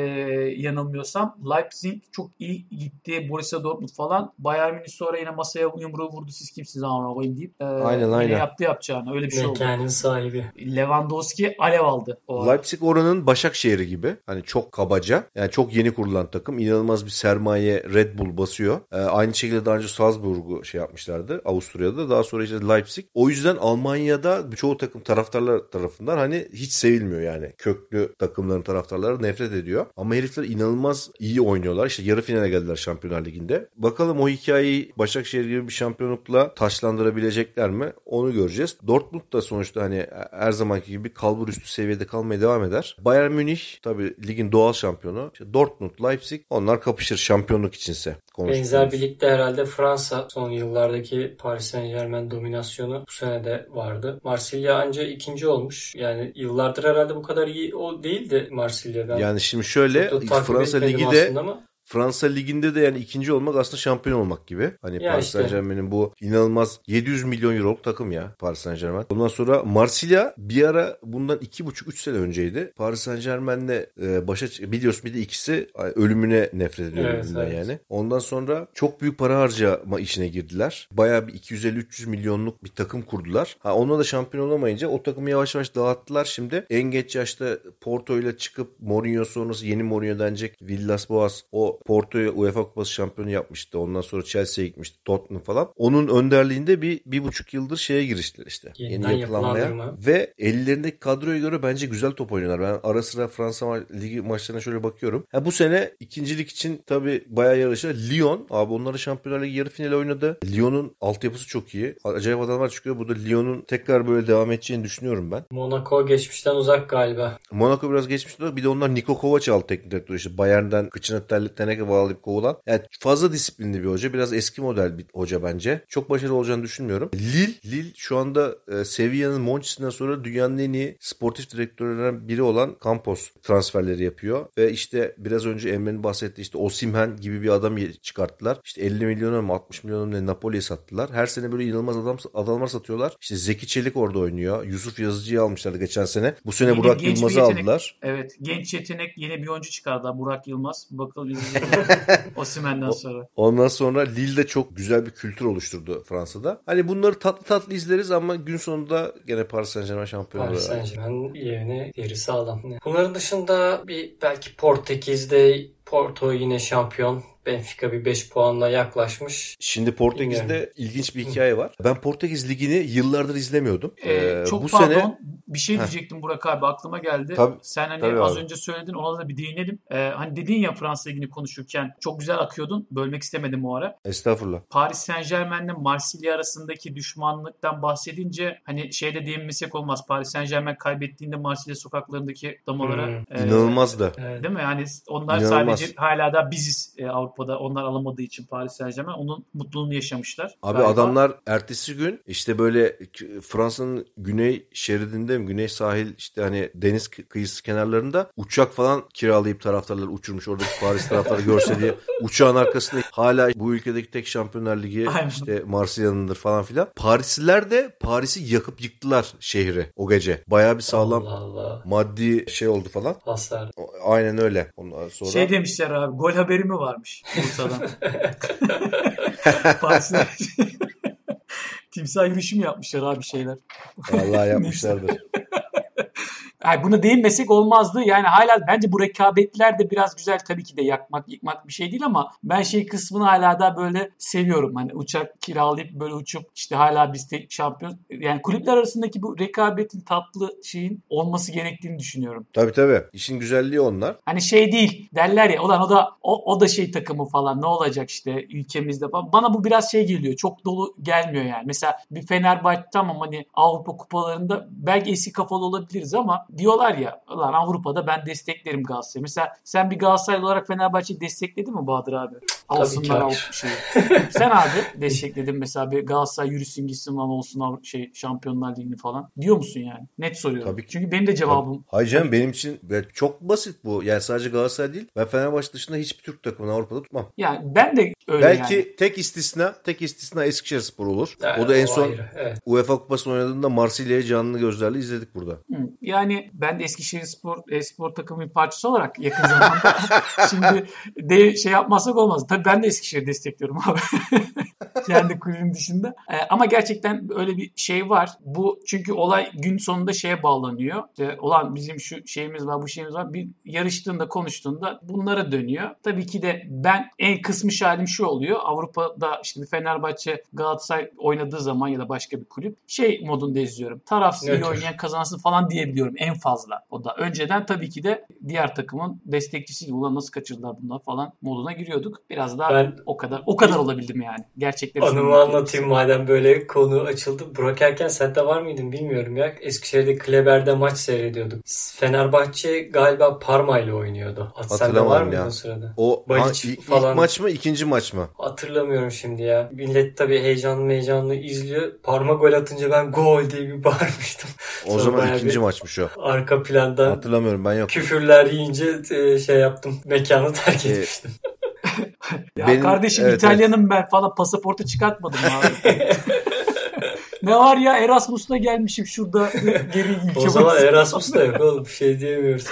yanılmıyorsam. Leipzig çok iyi gitti. Borussia Dortmund falan. Bayern Münih sonra yine masaya yumruğu vurdu. Siz kimsiniz ama koyayım deyip. e,
Aynen, aynen.
yaptı yapacağını. Öyle bir şey oldu.
Mekanın sahibi.
Lewandowski alev aldı. O.
Leipzig oranın Başakşehir'i gibi. Hani çok kabaca. Yani çok yeni kurulan takım. İnanılmaz bir sermaye Red Bull basıyor. Ee, aynı şekilde daha önce Salzburg'u şey yapmışlardı. Avusturya'da. Daha sonra işte Leipzig. O yüzden Almanya'da çoğu takım taraftarlar tarafından hani hiç sevilmiyor yani. Köklü takımların taraftarları nefret ediyor. Ama herifler inanılmaz iyi oynuyorlar. İşte yarı finale geldiler Şampiyonlar Ligi'nde. Bakalım o hikayeyi Başakşehir gibi bir şampiyonlukla taşlandırabilecekler mi? Onu göreceğiz. Dortmund da sonuçta hani her zamanki gibi kalbur üstü seviyede kalmaya devam eder. Bayern Münih tabii ligin doğal şampiyonu. İşte Dortmund, Leipzig onlar kapışır şampiyonluk içinse.
Benzer bir ligde herhalde Fransa son yıllardaki Paris Saint Germain dominasyonu bu sene de vardı. Marsilya anca ikinci olmuş. Yani yıllardır herhalde bu kadar iyi o değildi Marsilya. Ben
Yani şimdi şöyle Fransa Ligi de
ama
Fransa Ligi'nde de yani ikinci olmak aslında şampiyon olmak gibi. Hani
Ya
Paris
işte.
Saint Germain'in bu inanılmaz 700 milyon euroluk takım ya Paris Saint Germain. Ondan sonra Marsilya bir ara bundan 2,5-3 sene önceydi. Paris Saint Germain'le e, başa biliyorsun bir de ikisi ölümüne nefret ediyor
Evet, evet.
yani. Ondan sonra çok büyük para harcama işine girdiler. Bayağı bir 250-300 milyonluk bir takım kurdular. Ha onunla da şampiyon olamayınca o takımı yavaş yavaş dağıttılar şimdi. En geç yaşta Porto ile çıkıp Mourinho sonrası yeni Mourinho denecek Villas Boas o Porto'yu UEFA Kupası şampiyonu yapmıştı. Ondan sonra Chelsea'ye gitmişti. Tottenham falan. Onun önderliğinde bir, bir buçuk yıldır şeye giriştiler işte.
Yeniden
yeni yapılanmaya. Ve ellerindeki kadroya göre bence güzel top oynuyorlar. Ben ara sıra Fransa ma- Ligi maçlarına şöyle bakıyorum. Ha, bu sene ikincilik için tabii bayağı yarışıyor. Lyon abi onları Şampiyonlar Ligi yarı finali oynadı. Lyon'un altyapısı çok iyi. Acayip adamlar çıkıyor. Burada Lyon'un tekrar böyle devam edeceğini düşünüyorum ben.
Monaco geçmişten uzak galiba.
Monaco biraz geçmişti. Bir de onlar Niko Kovac aldı teknik direktör işte. Bayern'den kıçına terlik teneke bağlayıp kovulan. Yani fazla disiplinli bir hoca. Biraz eski model bir hoca bence. Çok başarılı olacağını düşünmüyorum. Lille, Lille şu anda e, Sevilla'nın Monchi'sinden sonra dünyanın en iyi sportif direktörlerinden biri olan Campos transferleri yapıyor. Ve işte biraz önce Emre'nin bahsettiği işte Osimhen gibi bir adam çıkarttılar. İşte 50 milyona mı 60 milyona mı Napoli'ye sattılar. Her sene böyle inanılmaz adam adamlar satıyorlar. İşte Zeki Çelik orada oynuyor. Yusuf Yazıcı'yı almışlardı geçen sene. Bu sene
Yeni
Burak Yılmaz'ı
yetenek.
aldılar.
Evet. Genç yetenek yeni bir oyuncu çıkardı. Burak Yılmaz. Bakalım. (laughs) Osimhen'den sonra.
Ondan sonra Lille'de çok güzel bir kültür oluşturdu Fransa'da. Hani bunları tatlı tatlı izleriz ama gün sonunda gene Paris Saint Germain şampiyon
Paris. Saint Germain yerine yeri sağlam. Bunların dışında bir belki Portekiz'de Porto yine şampiyon. Benfica bir 5 puanla yaklaşmış.
Şimdi Portekiz'de
Bilmiyorum.
ilginç bir hikaye var. Ben Portekiz Ligi'ni yıllardır izlemiyordum.
Ee,
Ee,
çok
bu
pardon.
sene
Bir şey
Heh.
diyecektim Burak abi aklıma geldi.
Tabii,
Sen hani
tabii
az
abi.
önce söyledin ona da bir değinelim. Ee, hani dedin ya Fransa Ligi'ni konuşurken çok güzel akıyordun. Bölmek istemedim o ara.
estağfurullah.
Paris Saint Germain'le Marsilya arasındaki düşmanlıktan bahsedince hani şeyde değinmesek olmaz. Paris Saint Germain kaybettiğinde Marsilya sokaklarındaki damalara
Hmm.
e,
İnanılmaz da.
Evet.
Değil mi? Yani onlar
İnanılmaz.
Sadece hala da biziz e, Avrupa'da. Onlar alamadığı için Paris Saint Germain onun mutluluğunu yaşamışlar.
Abi
galiba.
adamlar ertesi gün işte böyle Fransa'nın güney şeridinde mi güney sahil işte hani deniz kı- kıyısı kenarlarında uçak falan kiralayıp taraftarları uçurmuş oradaki Paris taraftarı görse diye (laughs) uçağın arkasında hala bu ülkedeki tek Şampiyonlar Ligi
Aynen.
işte Marsilya'nındır falan filan. Parisliler de Paris'i yakıp yıktılar şehri o gece. Bayağı bir sağlam
Allah Allah.
maddi şey oldu falan.
Hasar.
Aynen öyle. Ondan sonra
Şey demişler abi gol haberi mi varmış Bursa'dan? (laughs) (laughs) Timsah yürüyüşü mü yapmışlar abi şeyler?
vallahi (laughs) yapmışlardır.
Yani buna değinmesek olmazdı. Yani hala bence bu rekabetler de biraz güzel tabii ki de yakmak yıkmak bir şey değil ama ben şey kısmını hala da böyle seviyorum. Hani uçak kiralayıp böyle uçup işte hala biz de şampiyon yani kulüpler arasındaki bu rekabetin tatlı şeyin olması gerektiğini düşünüyorum.
Tabii tabii. İşin güzelliği onlar.
Hani şey değil derler ya ulan o da o, o da şey takımı falan ne olacak işte ülkemizde falan. Bana bu biraz şey geliyor. Çok dolu gelmiyor yani. Mesela bir Fenerbahçe tamam hani Avrupa kupalarında belki eski kafalı olabiliriz ama diyorlar ya ulan Avrupa'da ben desteklerim Galatasaray'ı. Mesela sen bir Galatasaray olarak Fenerbahçe'yi destekledin mi Bahadır abi? Alsınlar. Avrupa şeyi. Sen abi destekledin mesela bir Galatasaray yürüsün gitsin lan olsun şey Şampiyonlar Ligi'ni falan. Diyor musun yani? Net soruyorum.
Tabii ki.
Çünkü benim de cevabım
Hayır canım benim için çok basit bu. Yani sadece Galatasaray değil. Ben Fenerbahçe dışında hiçbir Türk takımını Avrupa'da tutmam.
yani ben de öyle
Belki
yani.
tek istisna, tek istisna Eskişehirspor olur.
Yani
o da en son
ayrı, evet.
UEFA Kupası'nı oynadığında Marsilya'yı canlı gözlerle izledik burada.
Hı. Ben de Eskişehir Spor, e-spor takımı bir parçası olarak yakın zamanda (laughs) şimdi de şey yapmazsak olmaz. Tabii ben de Eskişehir destekliyorum abi. (laughs) Kendi kulübüm dışında. Ee, ama gerçekten öyle bir şey var. Bu çünkü olay gün sonunda şeye bağlanıyor. İşte, olan bizim şu şeyimiz var, bu şeyimiz var. Bir yarıştığında, konuştuğunda bunlara dönüyor. Tabii ki de ben en kısmış halim şu oluyor. Avrupa'da işte bir Fenerbahçe, Galatasaray oynadığı zaman ya da başka bir kulüp şey modunda izliyorum. Tarafsız
Nötr.
oynayan kazansın falan diyebiliyorum en fazla. O da önceden tabii ki de diğer takımın destekçisiydim. Ulan nasıl kaçırdılar bunlar falan moduna giriyorduk. Biraz daha
Ben-
o kadar o kadar olabildim yani. Gerçekleri
Anımı anlatayım madem böyle konu açıldı. Burak Erken sen de var mıydın bilmiyorum ya. Eskişehir'de Kleber'de maç seyrediyorduk. Fenerbahçe galiba Parma ile oynuyordu. Sen de var mıydın o sırada?
O
Baliç
ha, ilk, ilk
falan.
maç mı, ikinci maç mı?
Hatırlamıyorum şimdi ya. Millet tabii heyecanlı heyecanlı izliyor. Parma gol atınca ben gol diye bir (laughs) bağırmıştım.
O
Sonra
zaman ikinci
bir
maçmış o.
Arka plandan
Hatırlamıyorum ben yok.
küfürler yiyince e, şey yaptım. Mekanı terk
Ee,
etmiştim. (laughs)
Ya
Benim-
kardeşim
evet,
İtalyanım ben falan pasaportu çıkartmadım abi. (laughs) ne var ya Erasmus'la gelmişim şurada geri ülke
O zaman
burası.
Erasmus da yok oğlum. Bir şey diyemiyoruz.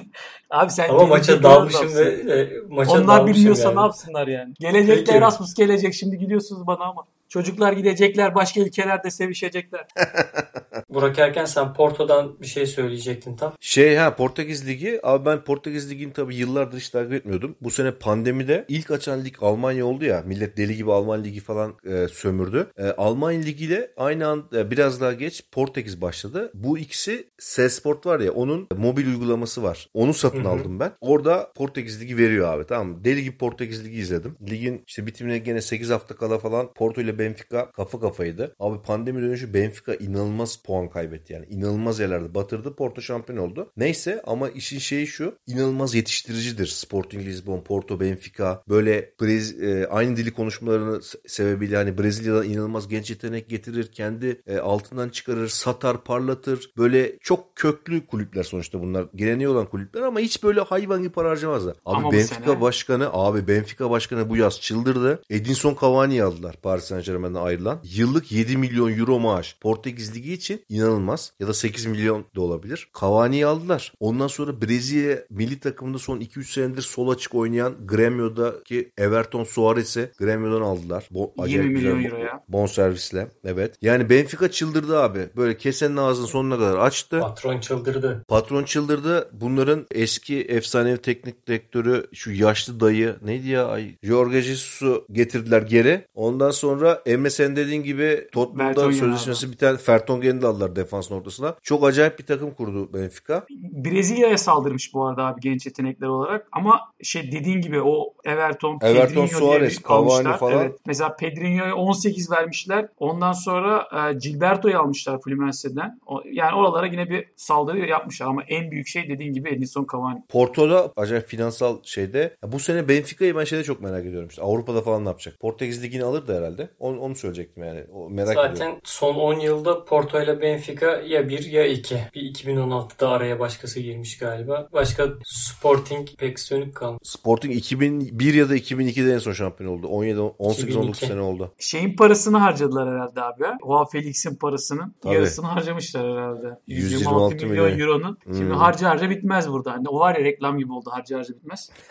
(laughs)
Abi sen
Ama maça dalmışım ve e, maça
Onlar
dalmışım
bilmiyorsa
yani.
ne yapsınlar yani? Gelecekte. Erasmus gelecek şimdi gülüyorsunuz bana ama. Çocuklar gidecekler başka ülkelerde sevişecekler. (laughs)
Burak Erken sen Porto'dan bir şey söyleyecektin tam.
Şey ha Portekiz Ligi. Abi ben Portekiz Ligi'ni tabii yıllardır hiç takip etmiyordum. Bu sene pandemide ilk açan lig Almanya oldu ya. Millet deli gibi Alman Ligi falan e, sömürdü. E, Almanya Ligi ile aynı an e, biraz daha geç Portekiz başladı. Bu ikisi Sport var ya onun mobil uygulaması var. Onu satın aldım ben. Orada Portekiz Ligi veriyor abi tamam mı? Deli gibi Portekiz Ligi izledim. Ligin işte bitimine gene 8 hafta kala falan Porto ile Benfica kafa kafaydı. Abi pandemi dönüşü Benfica inanılmaz puan kaybetti yani. İnanılmaz yerlerde batırdı. Porto şampiyon oldu. Neyse ama işin şeyi şu. inanılmaz yetiştiricidir. Sporting Lisbon, Porto, Benfica. Böyle Brez, e, aynı dili konuşmalarını se- sebebiyle hani Brezilya'dan inanılmaz genç yetenek getirir. Kendi e, altından çıkarır, satar, parlatır. Böyle çok köklü kulüpler sonuçta bunlar. Geleneği olan kulüpler ama hiç böyle hayvan gibi para harcamazlar. Abi
Ama
Benfica
sene-
başkanı, abi Benfica başkanı bu yaz çıldırdı. Edinson Cavani'yi aldılar Paris Saint Germain'den ayrılan. Yıllık 7 milyon euro maaş. Portekiz Ligi için inanılmaz. Ya da 8 milyon da olabilir. Cavani'yi aldılar. Ondan sonra Brezilya milli takımında son 2-3 senedir sol açık oynayan Grêmio'daki Everton Suarez'i Grêmio'dan aldılar. Bo
20
acayip
milyon
güzel
euroya.
Bon servisle. Evet. Yani Benfica çıldırdı abi. Böyle kesenin ağzını sonuna kadar açtı.
Patron çıldırdı.
Patron çıldırdı. Bunların eski efsanevi teknik direktörü şu yaşlı dayı neydi ya? Ay, Jorge Jesus'u getirdiler geri. Ondan sonra MSN dediğin gibi
Vertonghen
sözleşmesi biten Fertongen'i de aldılar defansın ortasına. Çok acayip bir takım kurdu Benfica.
Brezilya'ya saldırmış bu arada abi genç yetenekler olarak ama şey dediğin gibi o Everton,
Everton,
Pedrinho
Suarez. Cavani falan.
Evet. Mesela Pedrinho'ya 18 vermişler. Ondan sonra e, Gilberto'yu almışlar Fluminense'den. O, yani oralara yine bir saldırı yapmışlar ama en büyük şey dediğin gibi Edinson Cavani.
Porto'da acayip finansal şeyde. Bu sene Benfica'yı ben şeyde çok merak ediyorum. İşte Avrupa'da falan ne yapacak? Portekiz Ligi'ni alır da herhalde. Onu, onu söyleyecektim yani. O merak ediyorum.
Zaten son 10 yılda Porto ile Benfica ya 1 ya 2. Bir 2016'da araya başkası girmiş galiba. Başka Sporting pek sönük kalmış.
Sporting 2001 ya da 2002'de en son şampiyon oldu. 17 18 19
2002.
sene oldu.
Şeyin parasını harcadılar herhalde abi. Joao Felix'in parasının
Tabii.
yarısını harcamışlar herhalde.
126
126 milyon,
milyon.
euronun. Şimdi
Hmm.
harca harca bitmez burada. Hani o var ya reklam gibi oldu harca harca bitmez. (laughs)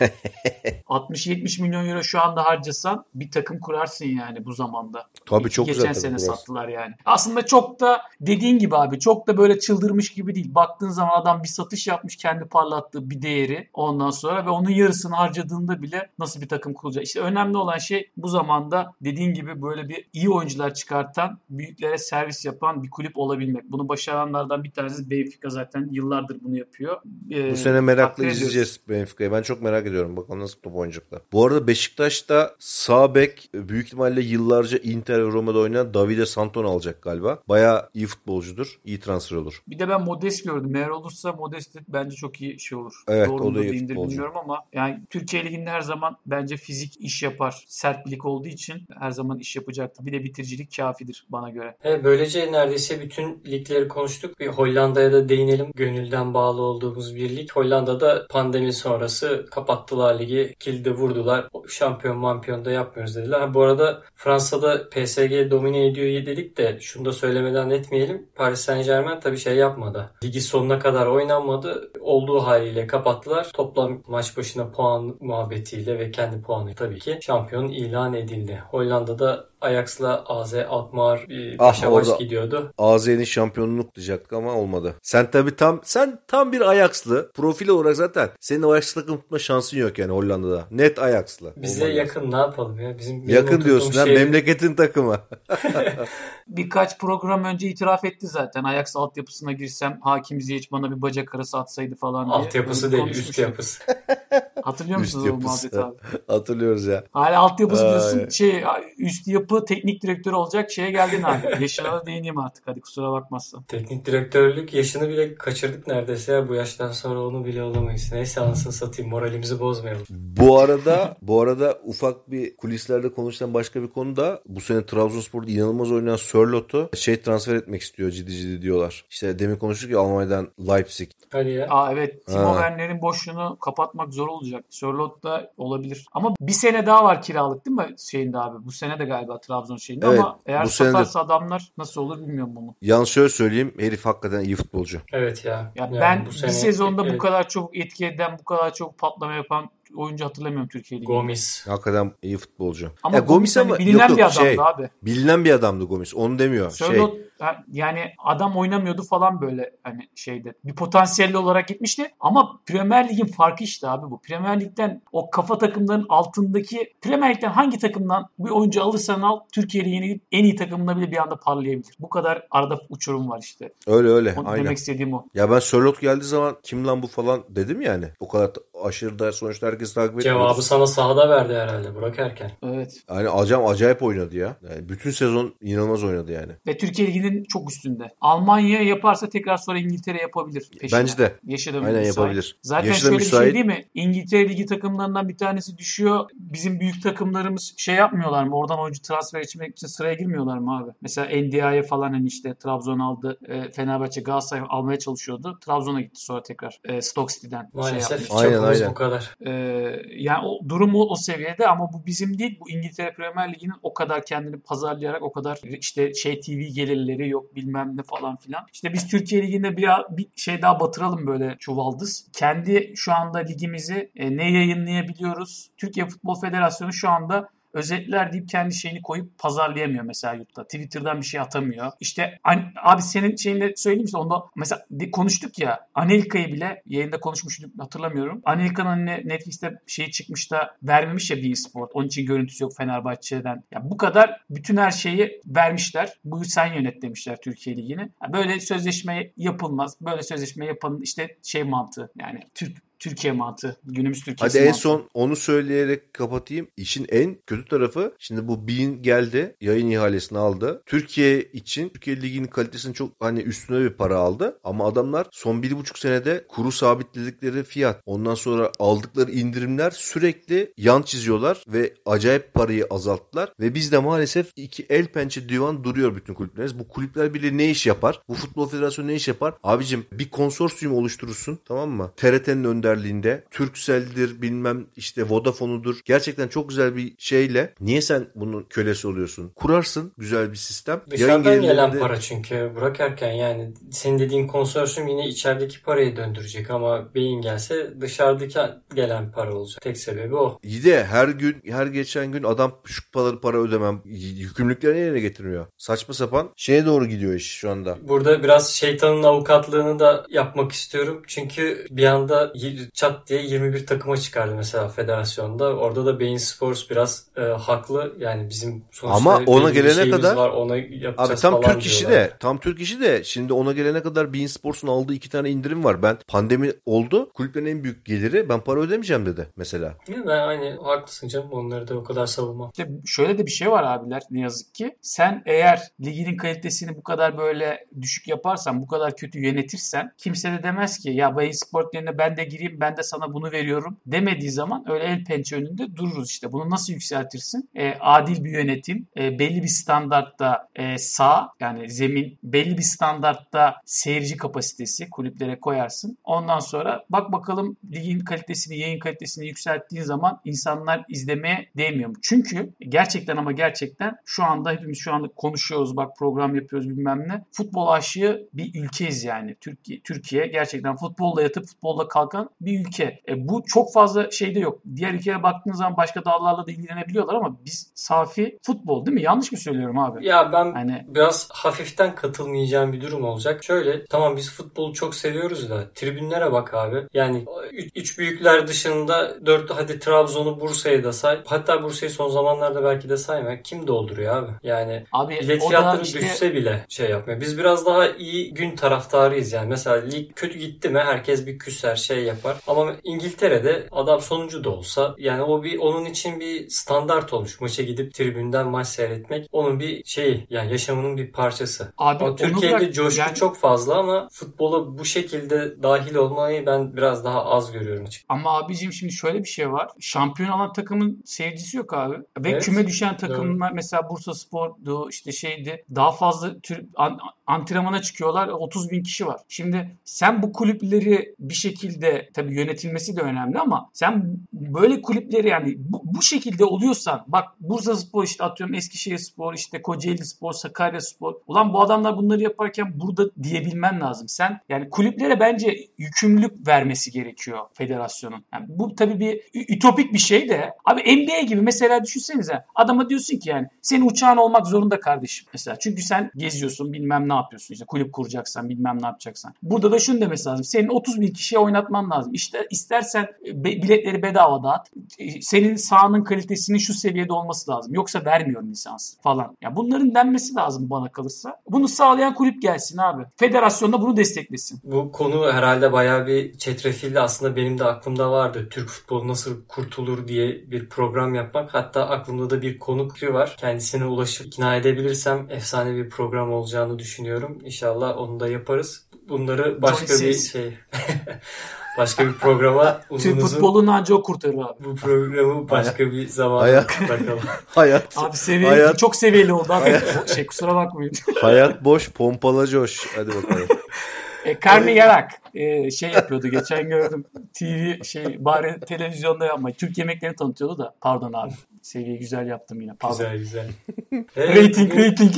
60-70 milyon euro şu anda harcasan bir takım kurarsın yani bu zamanda.
Tabii çok
Geçen
güzel
sene
takım kurarsın.
sattılar yani. Aslında çok da dediğin gibi abi çok da böyle çıldırmış gibi değil. Baktığın zaman adam bir satış yapmış kendi parlattığı bir değeri ondan sonra ve onun yarısını harcadığında bile nasıl bir takım kuracak. İşte önemli olan şey bu zamanda dediğin gibi böyle bir iyi oyuncular çıkartan, büyüklere servis yapan bir kulüp olabilmek. Bunu başaranlardan bir tanesi Benfica zaten yıllardır bunu yapıyor. Ee,
Bu sene merakla izleyeceğiz Benfica'yı. Ben çok merak ediyorum. Bakalım nasıl top oynayacaklar. Bu arada Beşiktaş'ta sağ bek büyük ihtimalle yıllarca Inter ve Roma'da oynayan Davide Santon alacak galiba. Bayağı iyi futbolcudur. İyi transfer olur.
Bir de ben Modest gördüm. Eğer olursa Modest de bence çok iyi şey olur.
Evet,
Doğru
o da iyi
değildir
futbolcu.
bilmiyorum ama yani Türkiye Ligi'nde her zaman bence fizik iş yapar. Sert bir lig olduğu için her zaman iş yapacaktır. Bir de bitiricilik kafidir bana göre.
Evet, böylece neredeyse bütün ligleri konuştuk. Bir Hollanda'ya da değinelim. Gönülden bağlı olduğumuz bir lig. Hollanda'da pandemi sonrası kapattılar ligi. Kilde vurdular. Şampiyon mampiyon da yapmıyoruz dediler. Ha, bu arada Fransa'da PSG domine ediyor dedik de şunu da söylemeden etmeyelim. Paris Saint Germain tabii şey yapmadı. Ligi sonuna kadar oynanmadı. Olduğu haliyle kapattılar. Toplam maç başına puan muhabbetiyle ve kendi puanı tabii ki şampiyon ilan edildi. Hollanda'da Ajax'la AZ Alkmaar bir
Ah,
başa baş gidiyordu.
AZ'nin şampiyonluğunu kutlayacaktık ama olmadı. Sen tabii tam sen tam bir Ajax'lı. Profil olarak zaten senin Ajax takım tutma şansın yok yani Hollanda'da. Net Ajax'lı.
Bize
Olmadı.
yakın ne yapalım ya? Bizim benim
Yakın diyorsun ha
şehir-
memleketin takımı. (laughs)
Birkaç program önce itiraf etti zaten. Ajax altyapısına girsem Hakim Ziyech bana bir bacak arası atsaydı falan diye.
Altyapısı değil, üst yapısı. (laughs)
Hatırlıyor musunuz o muhabbeti abi? (laughs)
Hatırlıyoruz ya.
Hala altyapısı
Ay.
diyorsun şey üst yapı teknik direktörü olacak şeye geldin abi. (laughs) Yaşına da değineyim artık hadi kusura bakmazsan.
Teknik direktörlük yaşını bile kaçırdık neredeyse ya. Bu yaştan sonra onu bile olamayız. Neyse anasını satayım moralimizi bozmayalım.
Bu arada bu arada ufak bir kulislerde konuşulan başka bir konu da bu sene Trabzonspor'da inanılmaz oynayan Sörlot'u şey transfer etmek istiyor ciddi ciddi diyorlar. İşte demin konuştuk ya Almanya'dan Leipzig.
Hadi ya.
Aa evet Timo. Werner'in boşluğunu kapatmak zor olacak. Sörloth da olabilir. Ama bir sene daha var kiralık değil mi şeyinde abi? Bu sene de galiba Trabzon şeyinde
Evet,
ama eğer
bu sene de-
satarsa adamlar nasıl olur bilmiyorum bunu.
Yalnız şöyle söyleyeyim herif hakikaten iyi futbolcu.
Evet ya.
Ya
Yani
ben
bu
bir
sene-
sezonda bu
evet,
kadar çok etki eden, bu kadar çok patlama yapan oyuncu hatırlamıyorum Türkiye Ligi'nde.
Gomis.
Hakikaten iyi futbolcu.
Ama
Ya
Gomis hani bilinen
yok, yok,
bir adamdı
şey,
abi.
Bilinen bir adamdı Gomis. Onu demiyor. Şey,
Sörloth ha, yani adam oynamıyordu falan böyle hani şeyde. Bir potansiyelli olarak gitmişti ama Premier Lig'in farkı işte abi bu. Premier Lig'den o kafa takımların altındaki Premier Lig'den hangi takımdan bir oyuncu alırsan al Türkiye Ligi'nin en iyi takımına bile bir anda parlayabilir. Bu kadar arada uçurum var işte.
öyle öyle.
Onu
Aynen.
demek istediğim o.
Ya ben Sörlot geldiği zaman kim lan bu falan dedim yani. O kadar t- aşırı da sonuçta herkes takip ediyor.
Cevabı sana sahada verdi herhalde Burak Erken.
Evet.
Yani acayip, acayip oynadı ya. Yani bütün sezon inanılmaz oynadı yani.
Ve Türkiye Ligi'nin çok üstünde. Almanya yaparsa tekrar sonra İngiltere yapabilir. peşine.
Bence de.
Yaşı da
Aynen
müsait.
yapabilir.
Zaten
Yaşı da
şöyle bir şey değil mi? İngiltere Ligi takımlarından bir tanesi düşüyor. Bizim büyük takımlarımız şey yapmıyorlar mı? Oradan oyuncu transfer etmek için sıraya girmiyorlar mı abi? Mesela NDI'ye falan hani işte Trabzon aldı. e, Fenerbahçe Galatasaray almaya çalışıyordu. Trabzon'a gitti sonra tekrar e, Stoke City'den şey
Maalesef
yaptı.
Aynen, aynen.
bu kadar.
Ee, yani o durum o, o seviyede ama bu bizim değil. Bu İngiltere Premier Ligi'nin o kadar kendini pazarlayarak o kadar işte şey TV gelirleri yok bilmem ne falan filan. İşte biz Türkiye Ligi'nde bir, bir şey daha batıralım böyle çuvaldız. Kendi şu anda ligimizi e, ne yayınlayabiliyoruz? Türkiye Futbol Federasyonu şu anda özetler deyip kendi şeyini koyup pazarlayamıyor mesela yurtta. Twitter'dan bir şey atamıyor. İşte abi senin şeyini söyleyeyim işte onda mesela konuştuk ya Anelka'yı bile yayında konuşmuştuk hatırlamıyorum. Anelka'nın hani Netflix'te şey çıkmış da vermemiş ya bir sport. Onun için görüntüsü yok Fenerbahçe'den. Ya bu kadar bütün her şeyi vermişler. Bu sen yönet demişler Türkiye Ligi'ni. Böyle sözleşme yapılmaz. Böyle sözleşme yapın işte şey mantığı yani Türk Türkiye mantığı. Günümüz Türkiye'si
Hadi en son onu söyleyerek kapatayım. İşin en kötü tarafı şimdi bu Bean geldi. Yayın ihalesini aldı. Türkiye için Türkiye Ligi'nin kalitesini çok hani üstüne bir para aldı. Ama adamlar son bir buçuk senede kuru sabitledikleri fiyat. Ondan sonra aldıkları indirimler sürekli yan çiziyorlar ve acayip parayı azalttılar. Ve bizde maalesef iki el pençe divan duruyor bütün kulüplerimiz. Bu kulüpler bile ne iş yapar? Bu futbol federasyonu ne iş yapar? Abicim bir konsorsiyum oluşturursun tamam mı? TRT'nin önderliğinde beraberliğinde Turkcell'dir bilmem işte Vodafone'udur. Gerçekten çok güzel bir şeyle niye sen bunun kölesi oluyorsun? Kurarsın güzel bir sistem.
Dışarıdan gelen para çünkü Burak Erken yani senin dediğin konsorsiyum yine içerideki parayı döndürecek ama beyin gelse dışarıdaki gelen para olacak. Tek sebebi o.
İyi de her gün her geçen gün adam şu paraları para ödemem yükümlülüklerini yerine getirmiyor. Saçma sapan şeye doğru gidiyor iş şu anda.
Burada biraz şeytanın avukatlığını da yapmak istiyorum. Çünkü bir anda çat diye 21 takıma çıkardı mesela federasyonda. Orada da Beyin Sports biraz e, haklı. Yani bizim sonuçta
Ama ona gelene kadar
var, ona yapacağız
abi tam
falan
Türk işi de tam Türk işi de şimdi ona gelene kadar Bein Sports'un aldığı iki tane indirim var. Ben pandemi oldu. Kulüplerin en büyük geliri ben para ödemeyeceğim dedi mesela.
Ya ben hani haklısın canım. Onları da o kadar savunmam.
İşte şöyle de bir şey var abiler ne yazık ki. Sen eğer liginin kalitesini bu kadar böyle düşük yaparsan, bu kadar kötü yönetirsen kimse de demez ki ya Beyin Sport yerine ben de gireyim ben de sana bunu veriyorum demediği zaman öyle el pençe önünde dururuz işte. Bunu nasıl yükseltirsin? E, adil bir yönetim, e, belli bir standartta e, sağ yani zemin, belli bir standartta seyirci kapasitesi kulüplere koyarsın. Ondan sonra bak bakalım ligin kalitesini, yayın kalitesini yükselttiğin zaman insanlar izlemeye değmiyor mu? Çünkü gerçekten ama gerçekten şu anda hepimiz şu anda konuşuyoruz bak program yapıyoruz bilmem ne. Futbol aşığı bir ülkeyiz yani. Türkiye, Türkiye gerçekten futbolla yatıp futbolla kalkan bir ülke. E, bu çok fazla şeyde yok. Diğer ülkelere baktığınız zaman başka dallarla da ilgilenebiliyorlar ama biz safi futbol değil mi? Yanlış mı söylüyorum abi?
Ya ben
Hani
biraz hafiften katılmayacağım bir durum olacak. Şöyle tamam biz futbolu çok seviyoruz da tribünlere bak abi. Yani üç, üç büyükler dışında dört hadi Trabzon'u Bursa'yı da say. Hatta Bursa'yı son zamanlarda belki de sayma. Kim dolduruyor abi? Yani
abi
bilet fiyatları
işte
düşse bile şey yapmıyor. Biz biraz daha iyi gün taraftarıyız yani. Mesela lig kötü gitti mi herkes bir küser şey yapar. Ama İngiltere'de adam sonuncu da olsa yani o bir onun için bir standart olmuş. Maça gidip tribünden maç seyretmek onun bir şeyi yani yaşamının bir parçası.
Abi
Ama Türkiye'de
bırak,
coşku
yani-
çok fazla ama futbola bu şekilde dahil olmayı ben biraz daha az görüyorum.
Ama abicim şimdi şöyle bir şey var. Şampiyon olan takımın seyircisi yok abi. Ve
Evet,
küme düşen takımlar mesela Bursa Spor'du işte şeydi daha fazla tür, an- antrenmana çıkıyorlar 30 bin kişi var. Şimdi sen bu kulüpleri bir şekilde tabii yönetilmesi de önemli ama sen böyle kulüpleri yani bu, bu şekilde oluyorsan bak Bursa Spor işte atıyorum Eskişehir Spor işte Kocaeli Spor Sakarya Spor ulan bu adamlar bunları yaparken burada diyebilmen lazım. Sen yani kulüplere bence yükümlülük vermesi gerekiyor federasyonun. Yani bu tabii bir ütopik bir şey de abi NBA gibi mesela düşünsenize adama diyorsun ki yani senin uçağın olmak zorunda kardeşim mesela. Çünkü sen geziyorsun bilmem ne yapıyorsun işte kulüp kuracaksan bilmem ne yapacaksan. Burada da şunu demesi lazım. Senin 30 bin kişiye oynatman lazım. İşte istersen be- biletleri bedava dağıt. E, Senin sahanın kalitesinin şu seviyede olması lazım. Yoksa vermiyorum lisans falan. Ya bunların denmesi lazım bana kalırsa. Bunu sağlayan kulüp gelsin abi. Federasyon da bunu desteklesin.
Bu konu herhalde bayağı bir çetrefilli. Aslında benim de aklımda vardı. Türk futbolu nasıl kurtulur diye bir program yapmak. Hatta aklımda da bir konuk var. Kendisine ulaşıp ikna edebilirsem efsane bir program olacağını düşünüyorum. İnşallah onu da yaparız. Bunları başka
Johnny
bir
Sins.
şey (laughs) başka bir programa uzun
Türk
uzun
futbolunu ancak o kurtarır abi.
bu programı başka bir zamana
Ayak.
bırakalım. (laughs)
Hayat
Abi seviyeli,
Hayat-
çok seviyeli oldu abi. şey kusura bakmayın. (laughs)
hayat boş pompala coş. Hadi bakalım.
E, Karni Yarak e, şey yapıyordu geçen gördüm TV şey bari televizyonda yapmayı Türk yemeklerini tanıtıyordu da pardon abi seviyeyi güzel yaptım yine pardon.
Güzel güzel. (laughs) Evet,
Rating rating.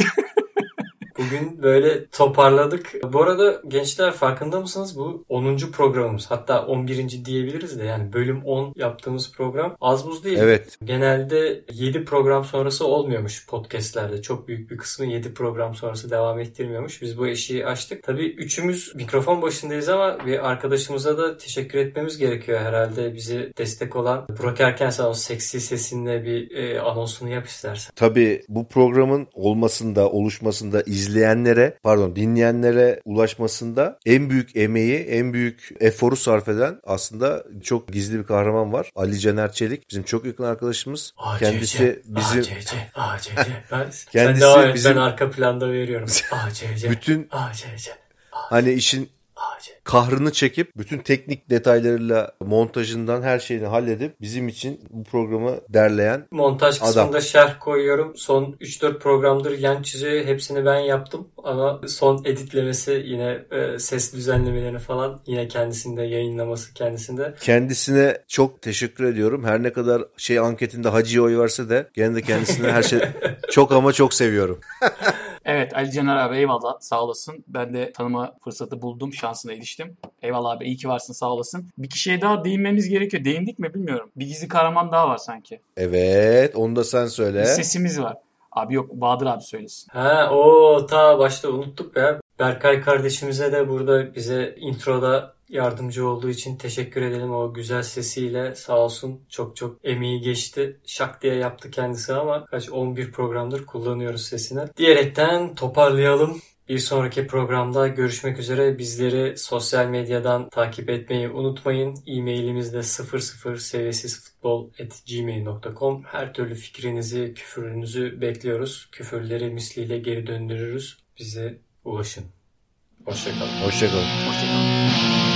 Bugün böyle toparladık. Bu arada gençler farkında mısınız? Bu 10. programımız. Hatta 11. diyebiliriz de yani bölüm 10 yaptığımız program az buz değil.
Evet.
Genelde 7 program sonrası olmuyormuş podcastlerde. Çok büyük bir kısmı 7 program sonrası devam ettirmiyormuş. Biz bu eşiği açtık. Tabii üçümüz mikrofon başındayız ama bir arkadaşımıza da teşekkür etmemiz gerekiyor herhalde. Bizi destek olan Burak Erken sen o seksi sesinle bir e, anonsunu yap istersen.
Tabii bu programın olmasında, oluşmasında izleyenlere, pardon dinleyenlere ulaşmasında en büyük emeği, en büyük eforu sarf eden aslında çok gizli bir kahraman var. Ali Caner Çelik. Bizim çok yakın arkadaşımız.
ACC,
Kendisi bizim
ACC, ACC. Ben, (laughs) sen
Kendisi
devam et,
bizim-
ben arka planda veriyorum. ACC, (laughs)
bütün
ACC.
hani işin
Ağacı.
kahrını çekip bütün teknik detaylarıyla montajından her şeyini halledip bizim için bu programı derleyen
Montaj
Adam.
kısmında şerh koyuyorum. Son 3-4 programdır yan çiziyor. Hepsini ben yaptım. Ama son editlemesi yine e, ses düzenlemelerini falan yine kendisinde yayınlaması kendisinde.
kendisine çok teşekkür ediyorum. Her ne kadar şey anketinde Hacı'ya oy verse de gene de kendisine her şey (laughs) çok ama çok seviyorum. (laughs)
Evet Ali Caner abi eyvallah sağ olasın. Ben de tanıma fırsatı buldum. Şansına eriştim. Eyvallah abi iyi ki varsın sağ olasın. Bir kişiye daha değinmemiz gerekiyor. Değindik mi bilmiyorum. Bir gizli kahraman daha var sanki.
Evet onu da sen
Bir
söyle.
sesimiz var. Abi yok Bahadır abi söylesin.
Ha o ta başta unuttuk ya. Berkay kardeşimize de burada bize introda yardımcı olduğu için teşekkür edelim. O güzel sesiyle sağ olsun çok çok emeği geçti. Şak diye yaptı kendisi ama kaç 11 programdır kullanıyoruz sesini. Diyerekten toparlayalım. Bir sonraki programda görüşmek üzere. Bizleri sosyal medyadan takip etmeyi unutmayın. E-mailimiz de 00 seviyesizfutbol.gmail.com Her türlü fikrinizi, küfürünüzü bekliyoruz. Küfürleri misliyle geri döndürürüz. Bize ulaşın. Hoşçakalın.
Hoşçakalın.
Hoşçakalın.